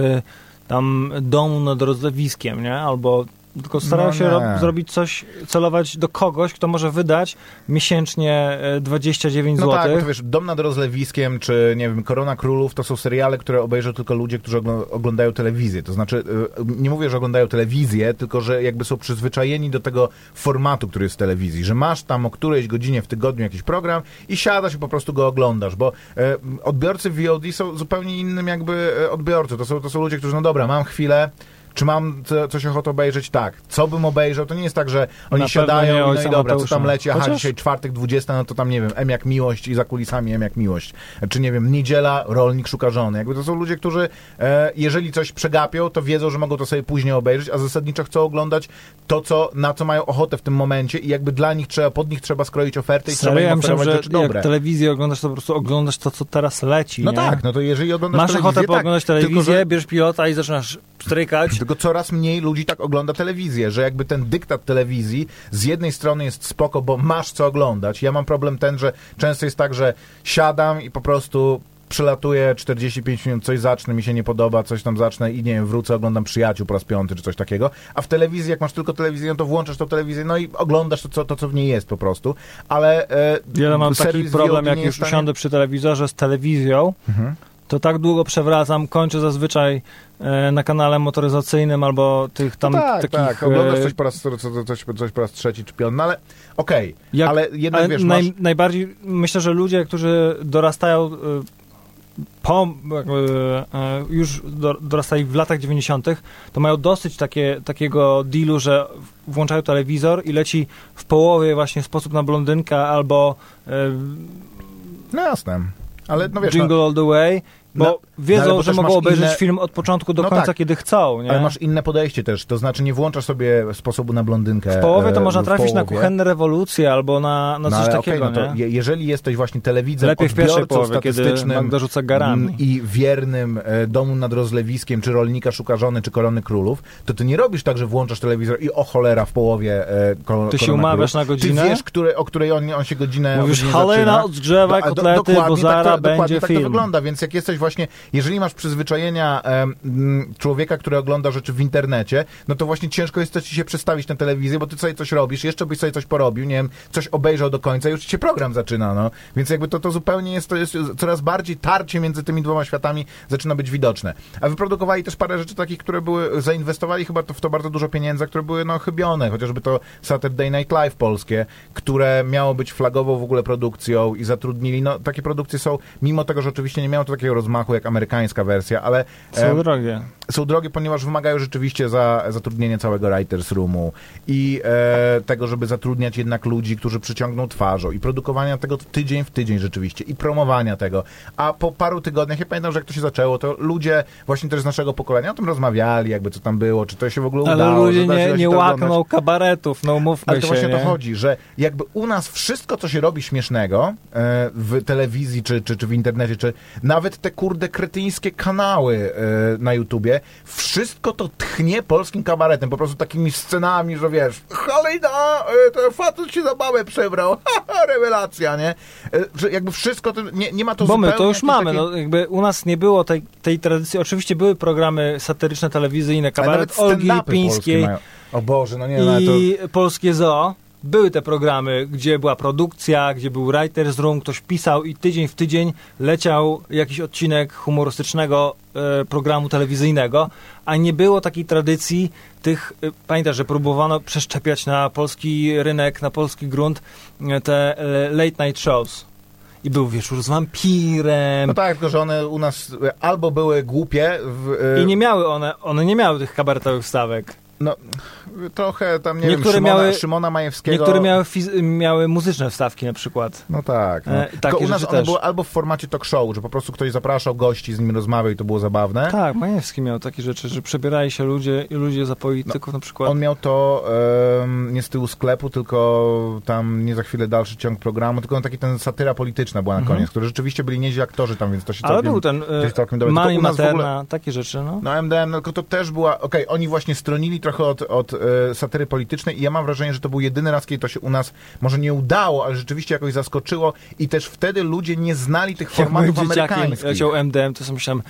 tam domu nad rozlewiskiem, nie? Albo tylko starają No się nie. ro- zrobić coś, celować do kogoś, kto może wydać miesięcznie e, 29 No zł. tak, bo to wiesz, Dom nad rozlewiskiem, czy nie wiem, Korona Królów, to są seriale, które obejrzą tylko ludzie, którzy ogl- oglądają telewizję. To znaczy, y, nie mówię, że oglądają telewizję, tylko że jakby są przyzwyczajeni do tego formatu, który jest w telewizji, że masz tam o którejś godzinie w tygodniu jakiś program i siadasz i po prostu go oglądasz, bo e, odbiorcy VOD są zupełnie innym jakby e, odbiorcą. To są, to są ludzie, którzy, no dobra, mam chwilę, czy mam co, coś ochotę obejrzeć? Tak. Co bym obejrzał? To nie jest tak, że oni Na siadają i no i dobra, co tam leci? Aha, Chociaż- dzisiaj czwartek, 20, no to tam nie wiem, M jak miłość i za kulisami M jak miłość. Czy nie wiem, niedziela, rolnik szuka żony. Jakby to są ludzie, którzy e, jeżeli coś przegapią, to wiedzą, że mogą to sobie później obejrzeć, a zasadniczo chcą oglądać to, co, na co mają ochotę w tym momencie i jakby dla nich trzeba, pod nich trzeba skroić ofertę i Serio? trzeba im oferować rzeczy dobre. jak telewizję oglądasz, to po prostu oglądasz to, co teraz leci, No nie? tak, no to jeżeli oglądasz Masz telewizję, ochotę pooglądać tak, telewizję, tylko, że bierzesz pilota i zaczynasz strykać. Tylko coraz mniej ludzi tak ogląda telewizję, że jakby ten dyktat telewizji z jednej strony jest spoko, bo masz co oglądać. Ja mam problem ten, że często jest tak, że siadam i po prostu przelatuję 45 minut, coś zacznę, mi się nie podoba, coś tam zacznę i nie wiem, wrócę, oglądam Przyjaciół po raz piąty czy coś takiego. A w telewizji, jak masz tylko telewizję, no to włączasz tą telewizję, no i oglądasz to, co, to, co w niej jest po prostu. Ale e, Ja mam taki problem, jak już stanie- usiądę przy telewizorze z telewizją, Mhm. To tak długo przewracam, kończę zazwyczaj e, na kanale motoryzacyjnym albo tych tam no tak, takich... tak, oglądasz e, coś po raz, co- co- coś, coś po raz trzeci czy piąty, no ale okej, jak- ale jednak ale wiesz, naj, masz... najbardziej myślę, że ludzie, którzy dorastają e, po, już do, dorastali w latach 90., to mają dosyć takie, takiego dealu, że włączają telewizor i leci w połowie właśnie sposób na blondynkę albo No jasne, ale no wiesz, no, Jingle All the Way, bo No, wiedzą, bo że mogą obejrzeć inne- film od początku do No końca, tak. kiedy chcą, nie? Ale masz inne podejście też, to znaczy nie włączasz sobie sposobu na blondynkę. W połowie to e, można trafić na kuchenne rewolucje albo na, na No coś takiego, no to je, jeżeli jesteś właśnie telewidzem, Lepiej w pierwszej połowie, statystycznym mm, i wiernym e, domu nad rozlewiskiem, czy rolnika szuka żony, czy korony królów, to ty nie robisz tak, że włączasz telewizor i o cholera w połowie e, Ty się umawiasz królów. na godzinę? Ty wiesz, które, o której on, on się godzinę Mówisz, Halena, odgrzewaj do- kotlety, dokładnie bo tak to, będzie dokładnie tak film. to wygląda, więc jak jesteś właśnie, jeżeli masz przyzwyczajenia mm, człowieka, który ogląda rzeczy w internecie, no to właśnie ciężko jest ci się przestawić na telewizję, bo ty sobie coś robisz, jeszcze byś sobie coś porobił, nie wiem, coś obejrzał do końca i już się program zaczyna, no. Więc jakby to, to zupełnie jest, to jest coraz bardziej tarcie między tymi dwoma światami zaczyna być widoczne. A wyprodukowali też parę rzeczy takich, które były, zainwestowali chyba to, w to bardzo dużo pieniędzy, które były no chybione, chociażby to Saturday Night Live polskie, które miało być flagową w ogóle produkcją i zatrudnili, no takie produkcje są, mimo tego, że oczywiście nie miało to takiego rozmachu jak amerykańska wersja, ale Są em, drogie. są drogie, ponieważ wymagają rzeczywiście za zatrudnienie całego writers roomu i e, tego, żeby zatrudniać jednak ludzi, którzy przyciągną twarzą i produkowania tego tydzień w tydzień rzeczywiście i promowania tego. A po paru tygodniach, ja pamiętam, że jak to się zaczęło, to ludzie właśnie też z naszego pokolenia o tym rozmawiali, jakby co tam było, czy to się w ogóle Ale udało. ludzie da się- nie, nie łakną oglądać. kabaretów, no mówmy Ale to się, właśnie nie? to chodzi, że jakby u nas wszystko, co się robi śmiesznego e, w telewizji, czy, czy, czy w internecie, czy nawet te kurde kretyńskie kanały e, na YouTubie, wszystko to tchnie polskim kabaretem, po prostu takimi scenami, że wiesz, Halina, e, to facet się za małe przebrał, <laughs> rewelacja, nie? E, że jakby wszystko, to, nie, nie ma to Bo my to już mamy, no jakby u nas nie było tej, tej tradycji, oczywiście były programy satyryczne, telewizyjne, kabaret Olgi Lipińskiej. O Boże, no nie, no, ale to... i Polskie Zoo. Były te programy, gdzie była produkcja, gdzie był writer's room, ktoś pisał i tydzień w tydzień leciał jakiś odcinek humorystycznego e, programu telewizyjnego, a nie było takiej tradycji tych, e, pamiętasz, że próbowano przeszczepiać na polski rynek, na polski grunt e, te e, late night shows. I był wieczór z wampirem. No tak, tylko że one u nas albo były głupie w, I nie miały one, one nie miały tych kabaretowych wstawek. No, trochę tam, nie Niektóre wiem, Szymona, miały- Szymona Majewskiego... Niektóre miały, miały muzyczne wstawki na przykład. No tak. No. E, takie u nas one były albo w formacie talk show, że po prostu ktoś zapraszał gości, z nimi rozmawiał i to było zabawne. Tak, Majewski miał takie rzeczy, że przebierali się ludzie i ludzie za polityków na przykład. On miał to em, nie z tyłu sklepu, tylko tam nie za chwilę dalszy ciąg programu, tylko taki ten satyra polityczna była na Mhm. koniec, którzy rzeczywiście byli nieźli aktorzy tam, więc to się Ale całkiem... był ten e, całkiem dobre. Mani w ogóle- Materna, takie rzeczy, no. No MDM, no, tylko to też była, okej, oni właśnie stronili trochę od, od e, satyry politycznej i ja mam wrażenie, że to był jedyny raz, kiedy to się u nas może nie udało, ale rzeczywiście jakoś zaskoczyło i też wtedy ludzie nie znali tych Jak formatów dzieciakiem amerykańskich. MDM, to sobie myślałem,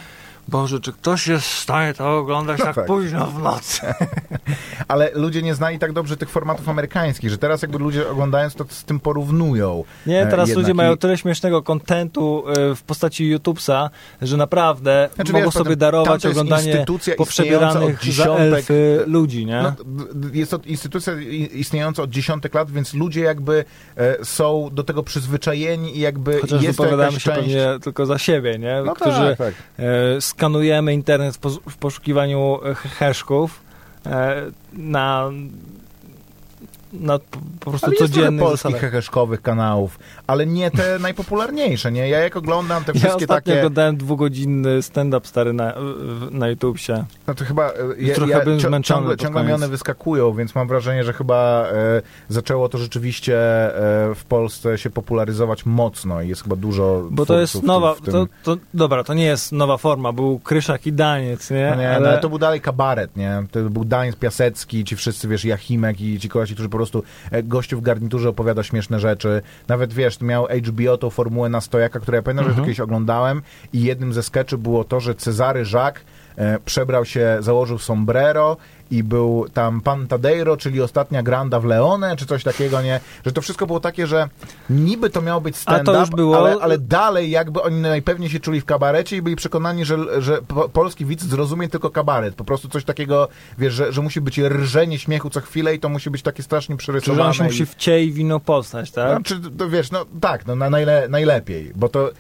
Boże, czy ktoś jest w stanie to oglądać No tak, tak. późno w nocy? <laughs> Ale ludzie nie znali tak dobrze tych formatów amerykańskich, że teraz jakby ludzie oglądając to z tym porównują. Nie, e, teraz jednak ludzie i- mają tyle śmiesznego kontentu e, w postaci YouTubesa, że naprawdę Znaczy, mogą wiesz, sobie darować oglądanie poprzebieranych dziesiątek- ludzi, nie? No, jest to instytucja istniejąca od dziesiątek lat, więc ludzie jakby e, są do tego przyzwyczajeni i jakby Chociaż jest to jakaś się część... pewnie tylko za siebie, nie? No Którzy tak, tak. Skanujemy internet w poszukiwaniu e, heszków e, na, na po, prostu Ale jest codziennych polskich zasadach. heheszkowych kanałów, ale nie te <laughs> najpopularniejsze, nie? Ja jak oglądam te Ja wszystkie ostatnio takie... oglądałem dwugodzinny stand-up stary na, na YouTubsie. No to chyba... e, Ja, trochę ja, zmęczony ciągle, ciągle one wyskakują, więc mam wrażenie, że chyba e, zaczęło to rzeczywiście e, w Polsce się popularyzować mocno i jest chyba dużo Bo to jest nowa, tym... to, to, dobra, to nie jest nowa forma, był Kryszak i Daniec, nie? No nie, ale, no, to był dalej kabaret, nie? To był Daniel Piasecki, ci wszyscy, wiesz, Jachimek i ci koleś, którzy po prostu e, gościu w garniturze opowiada śmieszne rzeczy. Nawet, wiesz, miał HBO tą formułę na stojaka, którą ja pamiętam, że Mhm. to kiedyś oglądałem i jednym ze skeczy było to, że Cezary Jacques e, przebrał się, założył sombrero i był tam Pan Tadeiro, czyli ostatnia granda w Leone, czy coś takiego, nie? Że to wszystko było takie, że niby to miało być stand-up, było- ale, ale dalej jakby oni najpewniej się czuli w kabarecie i byli przekonani, że, że po, polski widz zrozumie tylko kabaret. Po prostu coś takiego, wiesz, że, że musi być rżenie śmiechu co chwilę i to musi być takie strasznie przerysowane. on się i- musi w ciej wino postać, tak? no, czy to wiesz, no tak, no na najle, najlepiej, bo to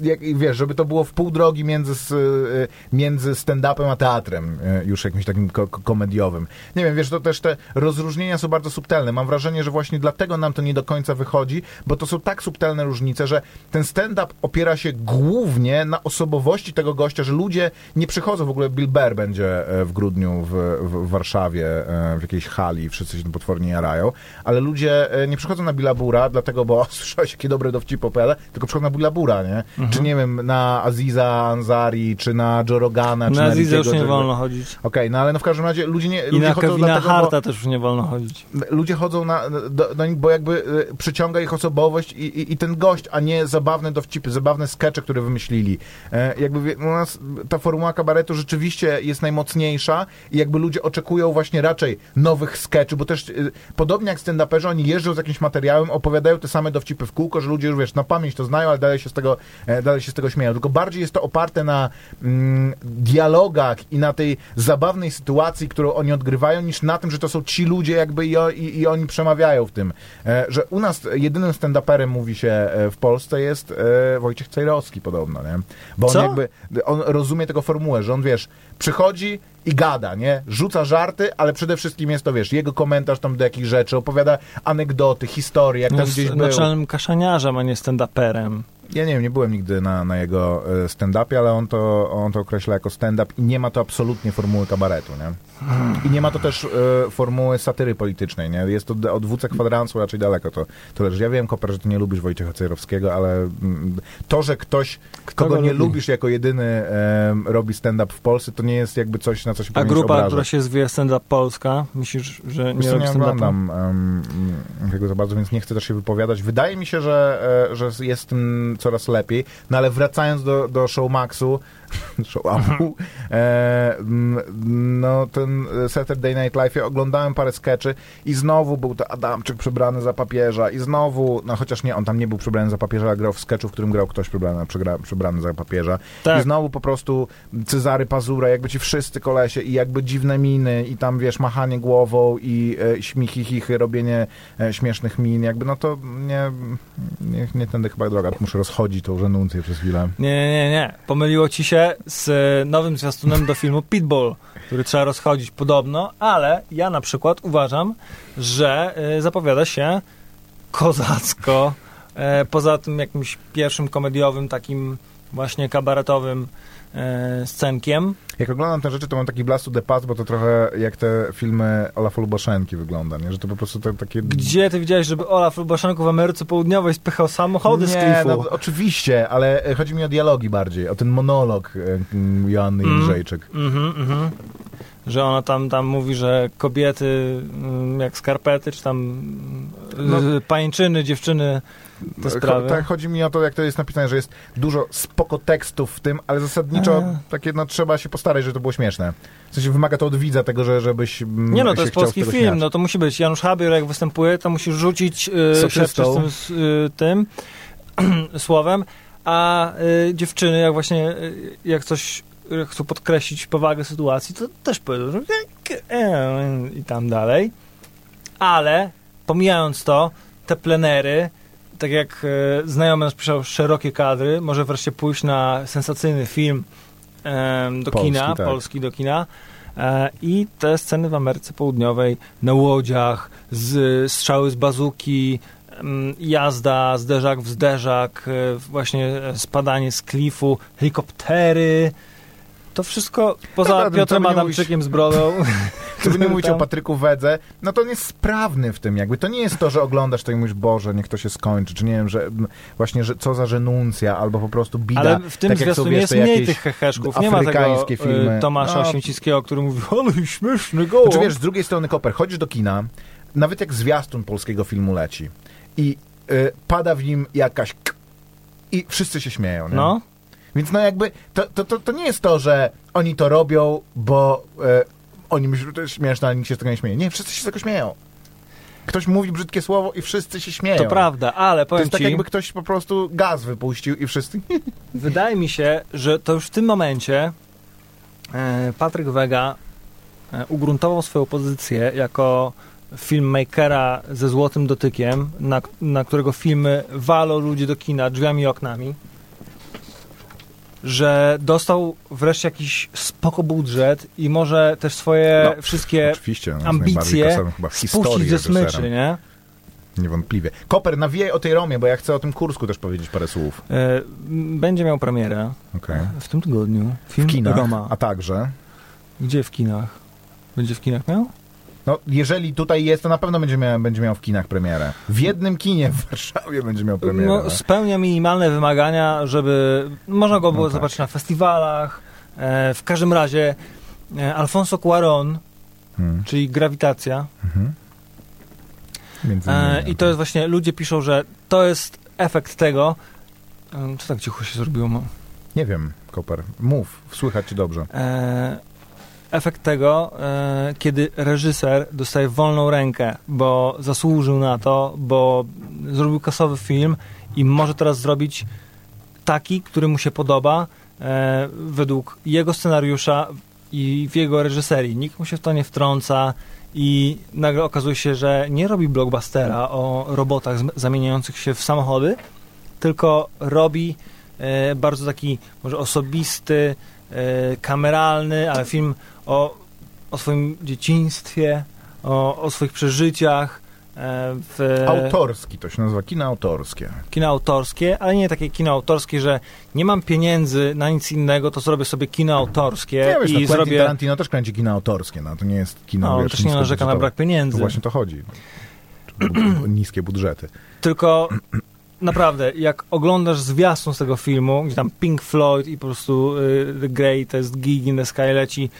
jak, wiesz, żeby to było w pół drogi między, y, między stand-upem a teatrem, y, już jakimś takim ko- ko- komediowym. Nie wiem, wiesz, to też te rozróżnienia są bardzo subtelne. Mam wrażenie, że właśnie dlatego nam to nie do końca wychodzi, bo to są tak subtelne różnice, że ten stand-up opiera się głównie na osobowości tego gościa, że ludzie nie przychodzą, w ogóle Bill Burr będzie e, w grudniu w, w, Warszawie, e, w jakiejś hali, wszyscy się potwornie jarają, ale ludzie e, nie przychodzą na Billa Bura, dlatego, bo <laughs> słyszałeś, jakie dobre dowcipy opowiada, tylko przychodzą na Billa Bura, nie? Czy nie wiem, na Aziza Ansari, czy na Joe Rogana, czy Na na Zizę już nie wolno chodzić. Okej, no ale no w każdym razie ludzie nie I ludzie na chodzą dlatego, Harta też już nie wolno chodzić. bo, ludzie chodzą na, do, do nich, bo jakby y, przyciąga ich osobowość i, i, i ten gość, a nie zabawne dowcipy, zabawne skecze, które wymyślili. E, jakby u nas ta formuła kabaretu rzeczywiście jest najmocniejsza i jakby ludzie oczekują właśnie raczej nowych skeczy, bo też y, podobnie jak stand-uperzy, oni jeżdżą z jakimś materiałem, opowiadają te same dowcipy w kółko, że ludzie już wiesz, na pamięć to znają, ale dalej się z tego, e, dalej się z tego śmieją. Tylko bardziej jest to oparte na mm, dialogach i na tej zabawnej sytuacji, którą oni odgrywają, niż na tym, że to są ci ludzie jakby i, i, i oni przemawiają w tym. E, że u nas jedynym stand-uperem mówi się e, w Polsce jest e, Wojciech Cejrowski podobno, nie? Bo on Co? jakby, on rozumie tego formułę, że on wiesz, przychodzi i gada, nie? Rzuca żarty, ale przede wszystkim jest to, wiesz, jego komentarz tam do jakichś rzeczy, opowiada anegdoty, historie, jak tam Jest gdzieś był. naczelnym kaszaniarzem, a nie stand-uperem. Ja nie wiem, nie byłem nigdy na, na jego e, stand-upie, ale on to, on to określa jako stand-up i nie ma to absolutnie formuły kabaretu, nie? I nie ma to też e, formuły satyry politycznej, nie? Jest to od WC kwadransu raczej daleko to, to leży. Ja wiem, Koper, że ty nie lubisz Wojciecha Cejrowskiego, ale mm, to, że ktoś, kogo go nie lubi? lubisz jako jedyny robi stand-up w Polsce, to nie jest jakby coś, na co się A grupa, obrażać. która się zwie Stand Up Polska, myślisz, że Wiesz nie co, robi nie oglądam um, tego za bardzo, więc nie chcę też się wypowiadać. Wydaje mi się, że, e, że jest tym coraz lepiej, no ale wracając do, do Showmaxu, <laughs> Showamu, e, no ten Saturday Night Live, ja oglądałem parę skeczy i znowu był to Adamczyk przebrany za papieża i znowu, no chociaż nie, on tam nie był przebrany za papieża, ale grał w sketchu, w którym grał ktoś przebrany, przebrany za papieża. I Tak. znowu po prostu Cezary Pazura, jakby ci wszyscy kolesie i jakby dziwne miny i tam, wiesz, machanie głową i e, śmichy, chichy, robienie e, śmiesznych min, jakby no to nie, nie, nie tędy chyba droga. Muszę rozchodzić tą żenuncję przez chwilę. Nie, nie, nie. Pomyliło ci się. Z nowym zwiastunem do filmu Pitbull, który trzeba rozchodzić podobno, ale ja na przykład uważam, że y, zapowiada się kozacko. E, poza tym jakimś pierwszym komediowym, takim właśnie kabaretowym e, scenkiem. Jak oglądam te rzeczy, to mam taki blastu de pas, bo to trochę jak te filmy Olafa Lubaszenki wygląda, nie? Że to po prostu to, takie... Gdzie ty widziałeś, żeby Olaf Lubaszenko w Ameryce Południowej spychał samochody z nie, klifu? no, oczywiście, ale e, chodzi mi o dialogi bardziej, o ten monolog e, Joanny Mm. Jędrzejczyk. Mhm, mhm. Że ona tam, tam mówi, że kobiety mm, jak skarpety, czy tam No. no. pańczyny, dziewczyny, te sprawy. Tak, chodzi mi o to, jak to jest napisane, że jest dużo spoko tekstów w tym, ale zasadniczo A. takie, no trzeba się postarać, żeby to było śmieszne. W sensie wymaga to od widza tego, że, żebyś mm, Nie no, to jest polski film, śmiać. no to musi być. Janusz Habior jak występuje, to musisz rzucić y, Sofistą. szepczeć tym, y, <clears throat> słowem, a y, dziewczyny jak właśnie, y, jak coś y, chcą podkreślić powagę sytuacji, to też powiedzą, że e, i tam dalej. Ale pomijając to, te plenery, tak jak e, znajomy nasz pisał szerokie kadry, może wreszcie pójść na sensacyjny film em, do Polski, kina, tak. polski do kina. E, I te sceny w Ameryce Południowej, na łodziach, z, strzały z bazuki, jazda, zderzak w zderzak, e, właśnie e, spadanie z klifu, helikoptery. To wszystko poza Dobra, Piotrem Adamczykiem z brodą. <laughs> Gdyby nie <laughs> mówić o Patryku Wedze, no to on jest sprawny w tym jakby. To nie jest to, że oglądasz to i mówisz, Boże, niech to się skończy, czy nie wiem, że właśnie, że co za renuncja, albo po prostu bida. Ale w tym tak jak są, zwiastunie jest mniej tych heheszków. Nie ma tego afrykańskie filmy. y, Tomasza No. Święcickiego, który mówi, ale śmieszny go. Znaczy wiesz, z drugiej strony, Koper, chodzisz do kina, nawet jak zwiastun polskiego filmu leci i y, pada w nim jakaś k i wszyscy się śmieją, nie? No, Więc no jakby, to, to, to, to nie jest to, że oni to robią, bo e, oni myślą, że to jest śmieszne, ale nikt się z tego nie śmieje. Nie, wszyscy się z tego śmieją. Ktoś mówi brzydkie słowo i wszyscy się śmieją. to prawda, ale To powiem jest tak ci, jakby ktoś po prostu gaz wypuścił i wszyscy... <laughs> wydaje mi się, że to już w tym momencie e, Patryk Wega e, ugruntował swoją pozycję jako filmmakera ze złotym dotykiem, na, na którego filmy walą ludzi do kina drzwiami i oknami, że dostał wreszcie jakiś spoko budżet i może też swoje No, wszystkie Oczywiście. no, ambicje spuścić ze smyczy, nie? Niewątpliwie. Koper, nawijaj o tej Romie, bo ja chcę o tym Kursku też powiedzieć parę słów. E, Będzie miał premierę Okej. w tym tygodniu. Film W kinach, Roma. a także... Gdzie w kinach? Będzie w kinach miał? No, jeżeli tutaj jest, to na pewno będzie miał, będzie miał w kinach premierę. W jednym kinie w Warszawie będzie miał premierę. No, spełnia minimalne wymagania, żeby można go było No tak. zobaczyć na festiwalach. E, w każdym razie e, Alfonso Cuaron, Hmm. czyli Grawitacja. Mhm. E, I to jest właśnie, ludzie piszą, że to jest efekt tego. E, co tak cicho się zrobiło? Nie wiem, Koper. Mów, słychać ci dobrze. E, efekt tego, e, kiedy reżyser dostaje wolną rękę, bo zasłużył na to, bo zrobił kasowy film i może teraz zrobić taki, który mu się podoba e, według jego scenariusza i w jego reżyserii. Nikt mu się w to nie wtrąca i nagle okazuje się, że nie robi blockbustera o robotach zamieniających się w samochody, tylko robi e, bardzo taki może osobisty, kameralny, ale film o, o swoim dzieciństwie, o, o swoich przeżyciach. E, w, Autorski to się nazywa, kino autorskie. kino autorskie, ale nie takie kino autorskie, że nie mam pieniędzy na nic innego, to zrobię sobie kino autorskie Nie wiesz, no, i Quentin zrobię... Tarantino też kręci kino autorskie, no to nie jest kino, No, on też nie narzeka na brak To pieniędzy. właśnie to chodzi. Niskie budżety. Tylko naprawdę, jak oglądasz zwiastun z tego filmu, gdzie tam Pink Floyd i po prostu y, The Greatest Gig in the Sky leci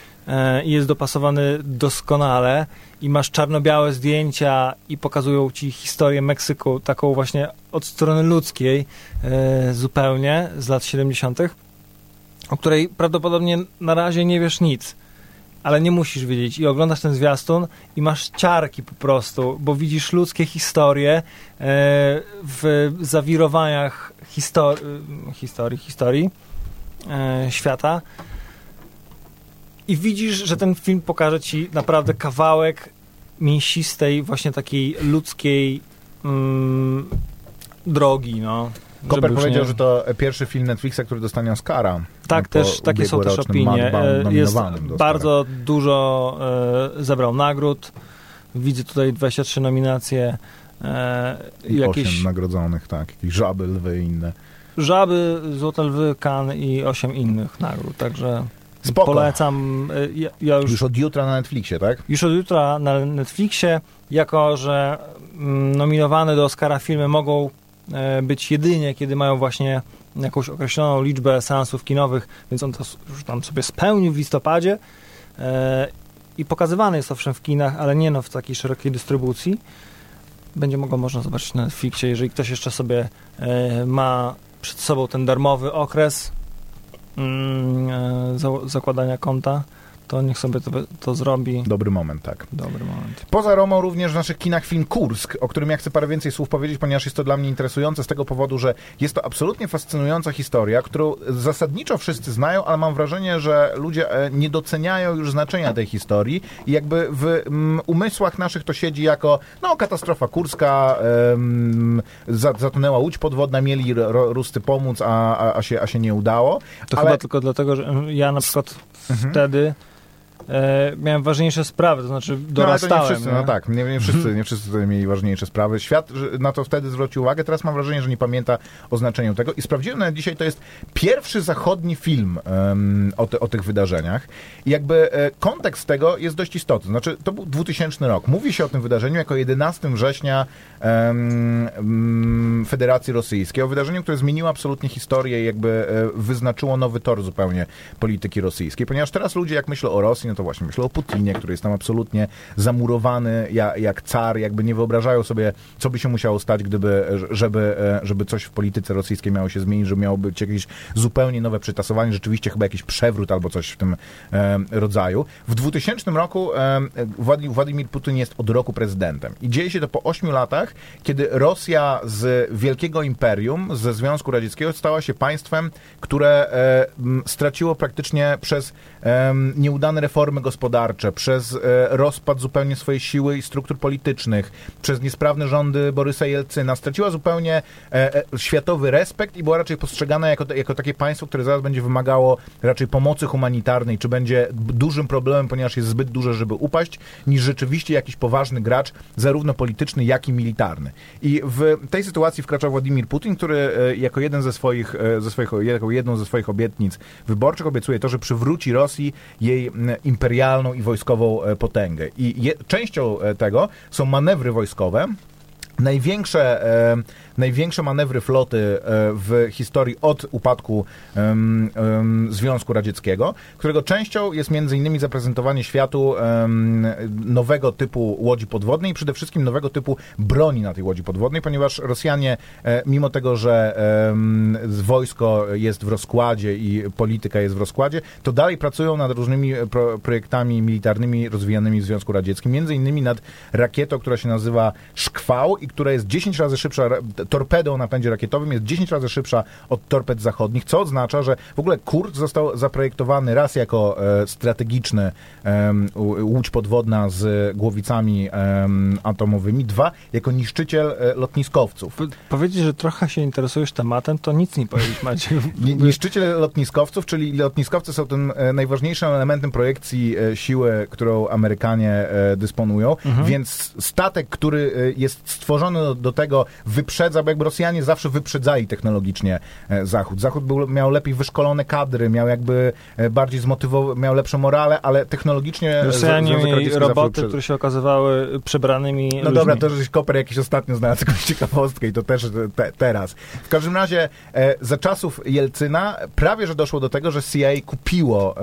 i jest dopasowany doskonale i masz czarno-białe zdjęcia i pokazują ci historię Meksyku, taką właśnie od strony ludzkiej y, zupełnie z lat 70., o której prawdopodobnie na razie nie wiesz nic. Ale nie musisz wiedzieć i oglądasz ten zwiastun i masz ciarki po prostu, bo widzisz ludzkie historie e, w zawirowaniach histor- historii, historii e, świata i widzisz, że ten film pokaże ci naprawdę kawałek mięsistej, właśnie takiej ludzkiej mm, drogi, no. Koper powiedział, nie- że to pierwszy film Netflixa, który dostanie Oscara. Tak, Po też, takie są też opinie. E, Jest bardzo dużo e, zebrał nagród. Widzę tutaj 23 nominacje. E, I jakieś osiem nagrodzonych, tak. Jakieś żaby, lwy i inne. żaby, Złote Lwy, Kan i 8 innych nagród. Także Spoko. polecam. E, Ja, ja już, Już od jutra na Netflixie, tak? już od jutra na Netflixie, jako że mm, nominowane do Oscara filmy mogą e, być jedynie, kiedy mają właśnie jakąś określoną liczbę seansów kinowych, więc on to już tam sobie spełnił w listopadzie e, i pokazywany jest owszem w kinach, ale nie no w takiej szerokiej dystrybucji. Będzie mogło można zobaczyć na Netflixie, jeżeli ktoś jeszcze sobie e, ma przed sobą ten darmowy okres zakładania konta, to niech sobie to, to zrobi. Dobry moment, tak. Dobry moment. Poza Romą również w naszych kinach film Kursk, o którym ja chcę parę więcej słów powiedzieć, ponieważ jest to dla mnie interesujące z tego powodu, że jest to absolutnie fascynująca historia, którą zasadniczo wszyscy znają, ale mam wrażenie, że ludzie e, nie doceniają już znaczenia tej historii i jakby w mm, umysłach naszych to siedzi jako no, katastrofa kurska, zatonęła łódź podwodna, mieli ro, Ruscy pomóc, a, a, a, się, a się nie udało. To Ale- chyba tylko dlatego, że ja na przykład Mhm. wtedy e, miałem ważniejsze sprawy, to znaczy No, dorastałem. nie wszyscy, nie? no tak, nie, nie, wszyscy, nie wszyscy mieli ważniejsze sprawy. Świat na to wtedy zwrócił uwagę, teraz mam wrażenie, że nie pamięta o znaczeniu tego i sprawdziłem nawet dzisiaj, to jest pierwszy zachodni film em, o, te, o tych wydarzeniach i jakby e, kontekst tego jest dość istotny. Znaczy, to był 2000 rok. Mówi się o tym wydarzeniu jako 11 września em, Federacji Rosyjskiej, o wydarzeniu, które zmieniło absolutnie historię i jakby e, wyznaczyło nowy tor zupełnie polityki rosyjskiej, ponieważ teraz ludzie jak myślą o Rosji, no to właśnie myślą o Putinie, który jest tam absolutnie zamurowany jak, jak car, jakby nie wyobrażają sobie, co by się musiało stać, gdyby, żeby, e, żeby coś w polityce rosyjskiej miało się zmienić, że miało być jakieś zupełnie nowe przytasowanie, rzeczywiście chyba jakiś przewrót albo coś w tym e, rodzaju. W 2000 roku e, Władi- Władimir Putin jest od roku prezydentem i dzieje się to po 8 latach, kiedy Rosja z wielkiego imperium, ze Związku Radzieckiego stała się państwem, które straciło praktycznie przez nieudane reformy gospodarcze, przez e, rozpad zupełnie swojej siły i struktur politycznych, przez niesprawne rządy Borysa Jelcyna, straciła zupełnie e, e, światowy respekt i była raczej postrzegana jako, jako takie państwo, które zaraz będzie wymagało raczej pomocy humanitarnej, czy będzie dużym problemem, ponieważ jest zbyt duże, żeby upaść, niż rzeczywiście jakiś poważny gracz, zarówno polityczny, jak i militarny. I w tej sytuacji wkracza Władimir Putin, który jako jeden ze swoich, ze swoich, jako jedną ze swoich obietnic wyborczych obiecuje to, że przywróci Rosji jej imperialną i wojskową e, potęgę. I je, częścią e, tego są manewry wojskowe, Największe, e, największe manewry floty e, w historii od upadku em, Związku Radzieckiego, którego częścią jest innymi zaprezentowanie światu nowego typu łodzi podwodnej i przede wszystkim nowego typu broni na tej łodzi podwodnej, ponieważ Rosjanie, e, mimo tego, że wojsko jest w rozkładzie i polityka jest w rozkładzie, to dalej pracują nad różnymi e, pro, projektami militarnymi rozwijanymi w Związku Radzieckim, innymi nad rakietą, która się nazywa Szkwał i która jest 10 razy szybsza, torpedą o napędzie rakietowym jest 10 razy szybsza od torped zachodnich, co oznacza, że w ogóle Kursk został zaprojektowany raz jako e, strategiczny u- łódź podwodna z głowicami em, atomowymi, dwa jako niszczyciel e, lotniskowców. Po- Powiedzieć, że trochę się interesujesz tematem, to nic nie powiedzieć, <laughs> Maciek. Ni- Niszczyciel lotniskowców, czyli lotniskowcy są tym e, najważniejszym elementem projekcji e, siły, którą Amerykanie e, dysponują, Mhm. więc statek, który e, jest stworzony do, do tego, wyprzedza, bo jakby Rosjanie zawsze wyprzedzali technologicznie e, Zachód. Zachód był, miał lepiej wyszkolone kadry, miał jakby e, bardziej zmotywował, miał lepsze morale, ale technologicznie e, Rosjanie mieli roboty, które się okazywały przebranymi No ludźmi. dobra, to żeś Koper jakiś ostatnio znalazł jakąś ciekawostkę i to też te, teraz. W każdym razie e, za czasów Jelcyna prawie, że doszło do tego, że CIA kupiło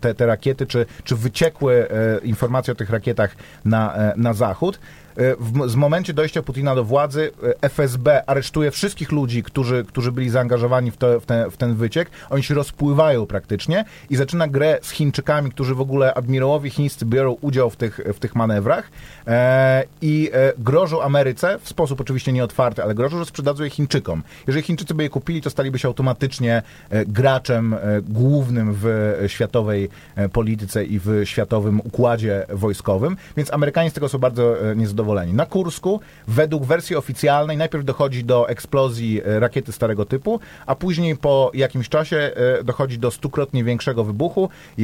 te, te rakiety, czy, czy wyciekły e, informacje o tych rakietach na, e, na zachód. E, W, z momencie dojścia Putina do władzy e, FSB aresztuje wszystkich ludzi, którzy, którzy byli zaangażowani w, to, w, ten, w ten wyciek. Oni się rozpływają praktycznie i zaczyna grę z Chińczykami, którzy w ogóle admirałowie chińscy biorą udział w tych, w tych manewrach e, i e, grożą Ameryce, w sposób oczywiście nieotwarty, ale grożą, że sprzedadzą je Chińczykom. Jeżeli Chińczycy by je kupili, to staliby się automatycznie e, graczem głównym w światowej polityce i w światowym układzie wojskowym, więc Amerykanie z tego są bardzo niezadowoleni. Niezadowoleni. Na Kursku, według wersji oficjalnej, najpierw dochodzi do eksplozji e, rakiety starego typu, a później po jakimś czasie e, dochodzi do stukrotnie większego wybuchu, e,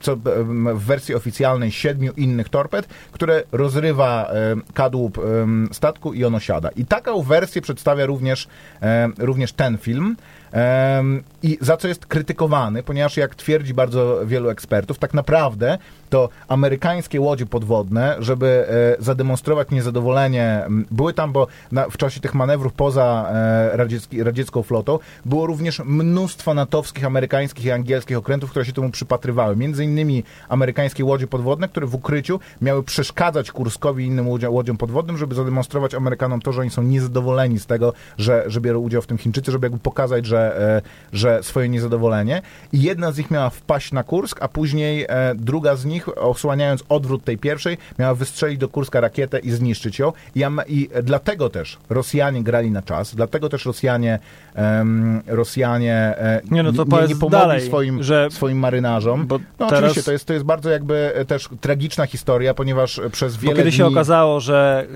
co w wersji oficjalnej siedmiu innych torped, które rozrywa kadłub statku i ono siada. I taką wersję przedstawia również, również ten film. I za co jest krytykowany, ponieważ jak twierdzi bardzo wielu ekspertów, tak naprawdę to amerykańskie łodzie podwodne, żeby e, zademonstrować niezadowolenie, były tam, bo na, w czasie tych manewrów poza e, radziecki, radziecką flotą było również mnóstwo natowskich, amerykańskich i angielskich okrętów, które się temu przypatrywały. Między innymi amerykańskie łodzie podwodne, które w ukryciu miały przeszkadzać Kurskowi i innym łodziom podwodnym, żeby zademonstrować Amerykanom to, że oni są niezadowoleni z tego, że, że biorą udział w tym Chińczycy, żeby jakby pokazać, że, e, że swoje niezadowolenie. I jedna z nich miała wpaść na Kursk, a później e, druga z nich, osłaniając odwrót tej pierwszej, miała wystrzelić do Kurska rakietę i zniszczyć ją. I, i dlatego też Rosjanie grali na czas, dlatego też Rosjanie, em, Rosjanie e, Nie, no to nie, nie pomogli dalej, swoim, że- swoim marynarzom. Bo No teraz- oczywiście, to jest, to jest bardzo jakby też tragiczna historia, ponieważ przez Bo wiele kiedy dni... się okazało, że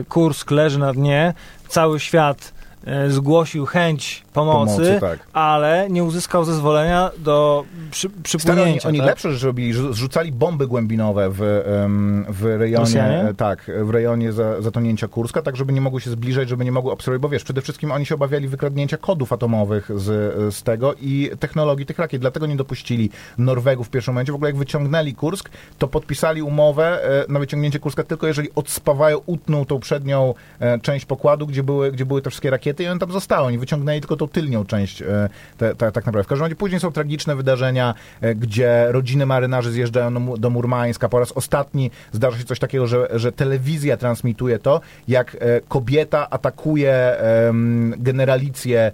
e, Kursk leży na dnie, cały świat zgłosił chęć pomocy, Pomocy, tak. ale nie uzyskał zezwolenia do przy, Stary, oni, przypłynięcia. oni tak? lepsze rzeczy robili, rzu- zrzucali bomby głębinowe w, w rejonie, Rosjanie? e, tak, w rejonie za, zatonięcia Kurska, tak żeby nie mogły się zbliżać, żeby nie mogły obserwować, bo wiesz, przede wszystkim oni się obawiali wykradnięcia kodów atomowych z, z tego i technologii tych rakiet, dlatego nie dopuścili Norwegów w pierwszym momencie. W ogóle jak wyciągnęli Kursk, to podpisali umowę e, na wyciągnięcie Kurska tylko jeżeli odspawają, utną tą przednią e, część pokładu, gdzie były, gdzie były te wszystkie rakiety i one tam zostały. Oni wyciągnęli tylko tą tylnią część e, te, te, tak naprawdę. W każdym razie później są tragiczne wydarzenia, e, gdzie rodziny marynarzy zjeżdżają do, Mu- do Murmańska. Po raz ostatni zdarza się coś takiego, że, że telewizja transmituje to, jak e, kobieta atakuje generalicję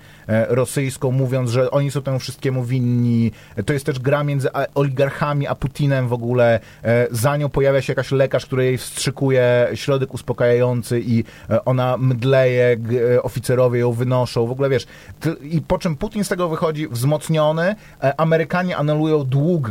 rosyjską, mówiąc, że oni są temu wszystkiemu winni. To jest też gra między oligarchami a Putinem w ogóle. Za nią pojawia się jakaś lekarz, który jej wstrzykuje środek uspokajający i ona mdleje, g- e, oficerowie ją wynoszą. W ogóle wiesz, i po czym Putin z tego wychodzi wzmocniony. E, Amerykanie anulują dług,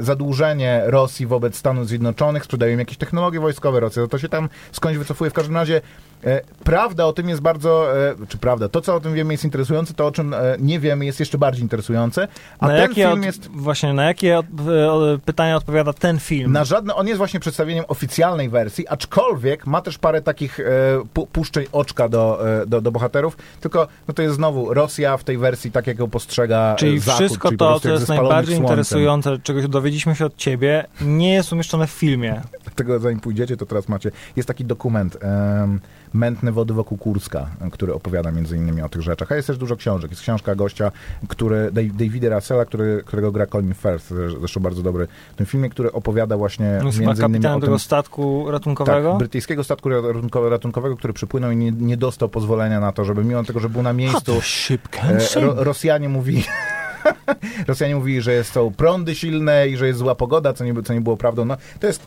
zadłużenie Rosji wobec Stanów Zjednoczonych, sprzedają im jakieś technologie wojskowe Rosja. To się tam skądś wycofuje. W każdym razie e, prawda o tym jest bardzo, e, czy prawda, to co o tym wiemy jest interesujące, to o czym nie wiemy jest jeszcze bardziej interesujące. A na ten film od, jest... Właśnie, na jakie od, e, o- pytania odpowiada ten film? Na żadne, on jest właśnie przedstawieniem oficjalnej wersji, aczkolwiek ma też parę takich e, pu, puszczeń oczka do, e, do, do bohaterów, tylko no to jest znowu Rosja w tej wersji tak, jak ją postrzega e, Czyli Zachód, wszystko czyli to, co jest najbardziej słońcem. interesujące, czego się dowiedzieliśmy się od ciebie, nie jest umieszczone w filmie. <laughs> Tego zanim pójdziecie, to teraz macie, jest taki dokument em, Mętne wody wokół Kurska, który opowiada między innymi o tych rzeczach, a jest też dużo książek. Jest książka gościa, który, Davida Russella, który, którego gra Colin Firth, zresz- zresztą bardzo dobry w tym filmie, który opowiada właśnie chyba między innymi o tym, tego statku ratunkowego. Tak, brytyjskiego statku ratunko- ratunkowego, który przypłynął i nie, nie dostał pozwolenia na to, żeby mimo tego, że był na miejscu, e, ro, Rosjanie mówili... <laughs> Rosjanie mówili, że jest, są prądy silne i że jest zła pogoda, co nie, co nie było prawdą. No, to jest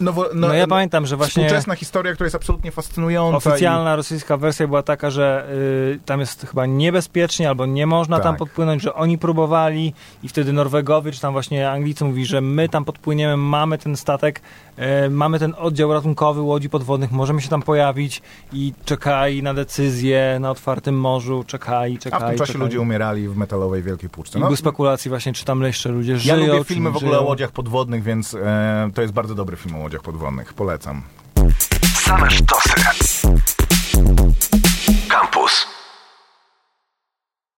nowo, No, ja pamiętam, że właśnie współczesna historia, która jest absolutnie fascynująca. oficjalna rosyjska wersja była taka, że y, tam jest chyba niebezpiecznie albo nie można tam Tak. podpłynąć, że oni próbowali i wtedy Norwegowie czy tam właśnie Anglicy mówili, że my tam podpłyniemy, mamy ten statek, mamy ten oddział ratunkowy łodzi podwodnych, możemy się tam pojawić i czekali na decyzję na otwartym morzu, czekali, I, czekali. a w tym czasie czekali. ludzie umierali w metalowej wielkiej puszce. I No, były spekulacje właśnie, czy tam jeszcze ludzie ja żyją, lubię czy filmy w ogóle o żyją. łodziach podwodnych, więc e, to jest bardzo dobry film o łodziach podwodnych. Polecam. Same sztosy. Campus.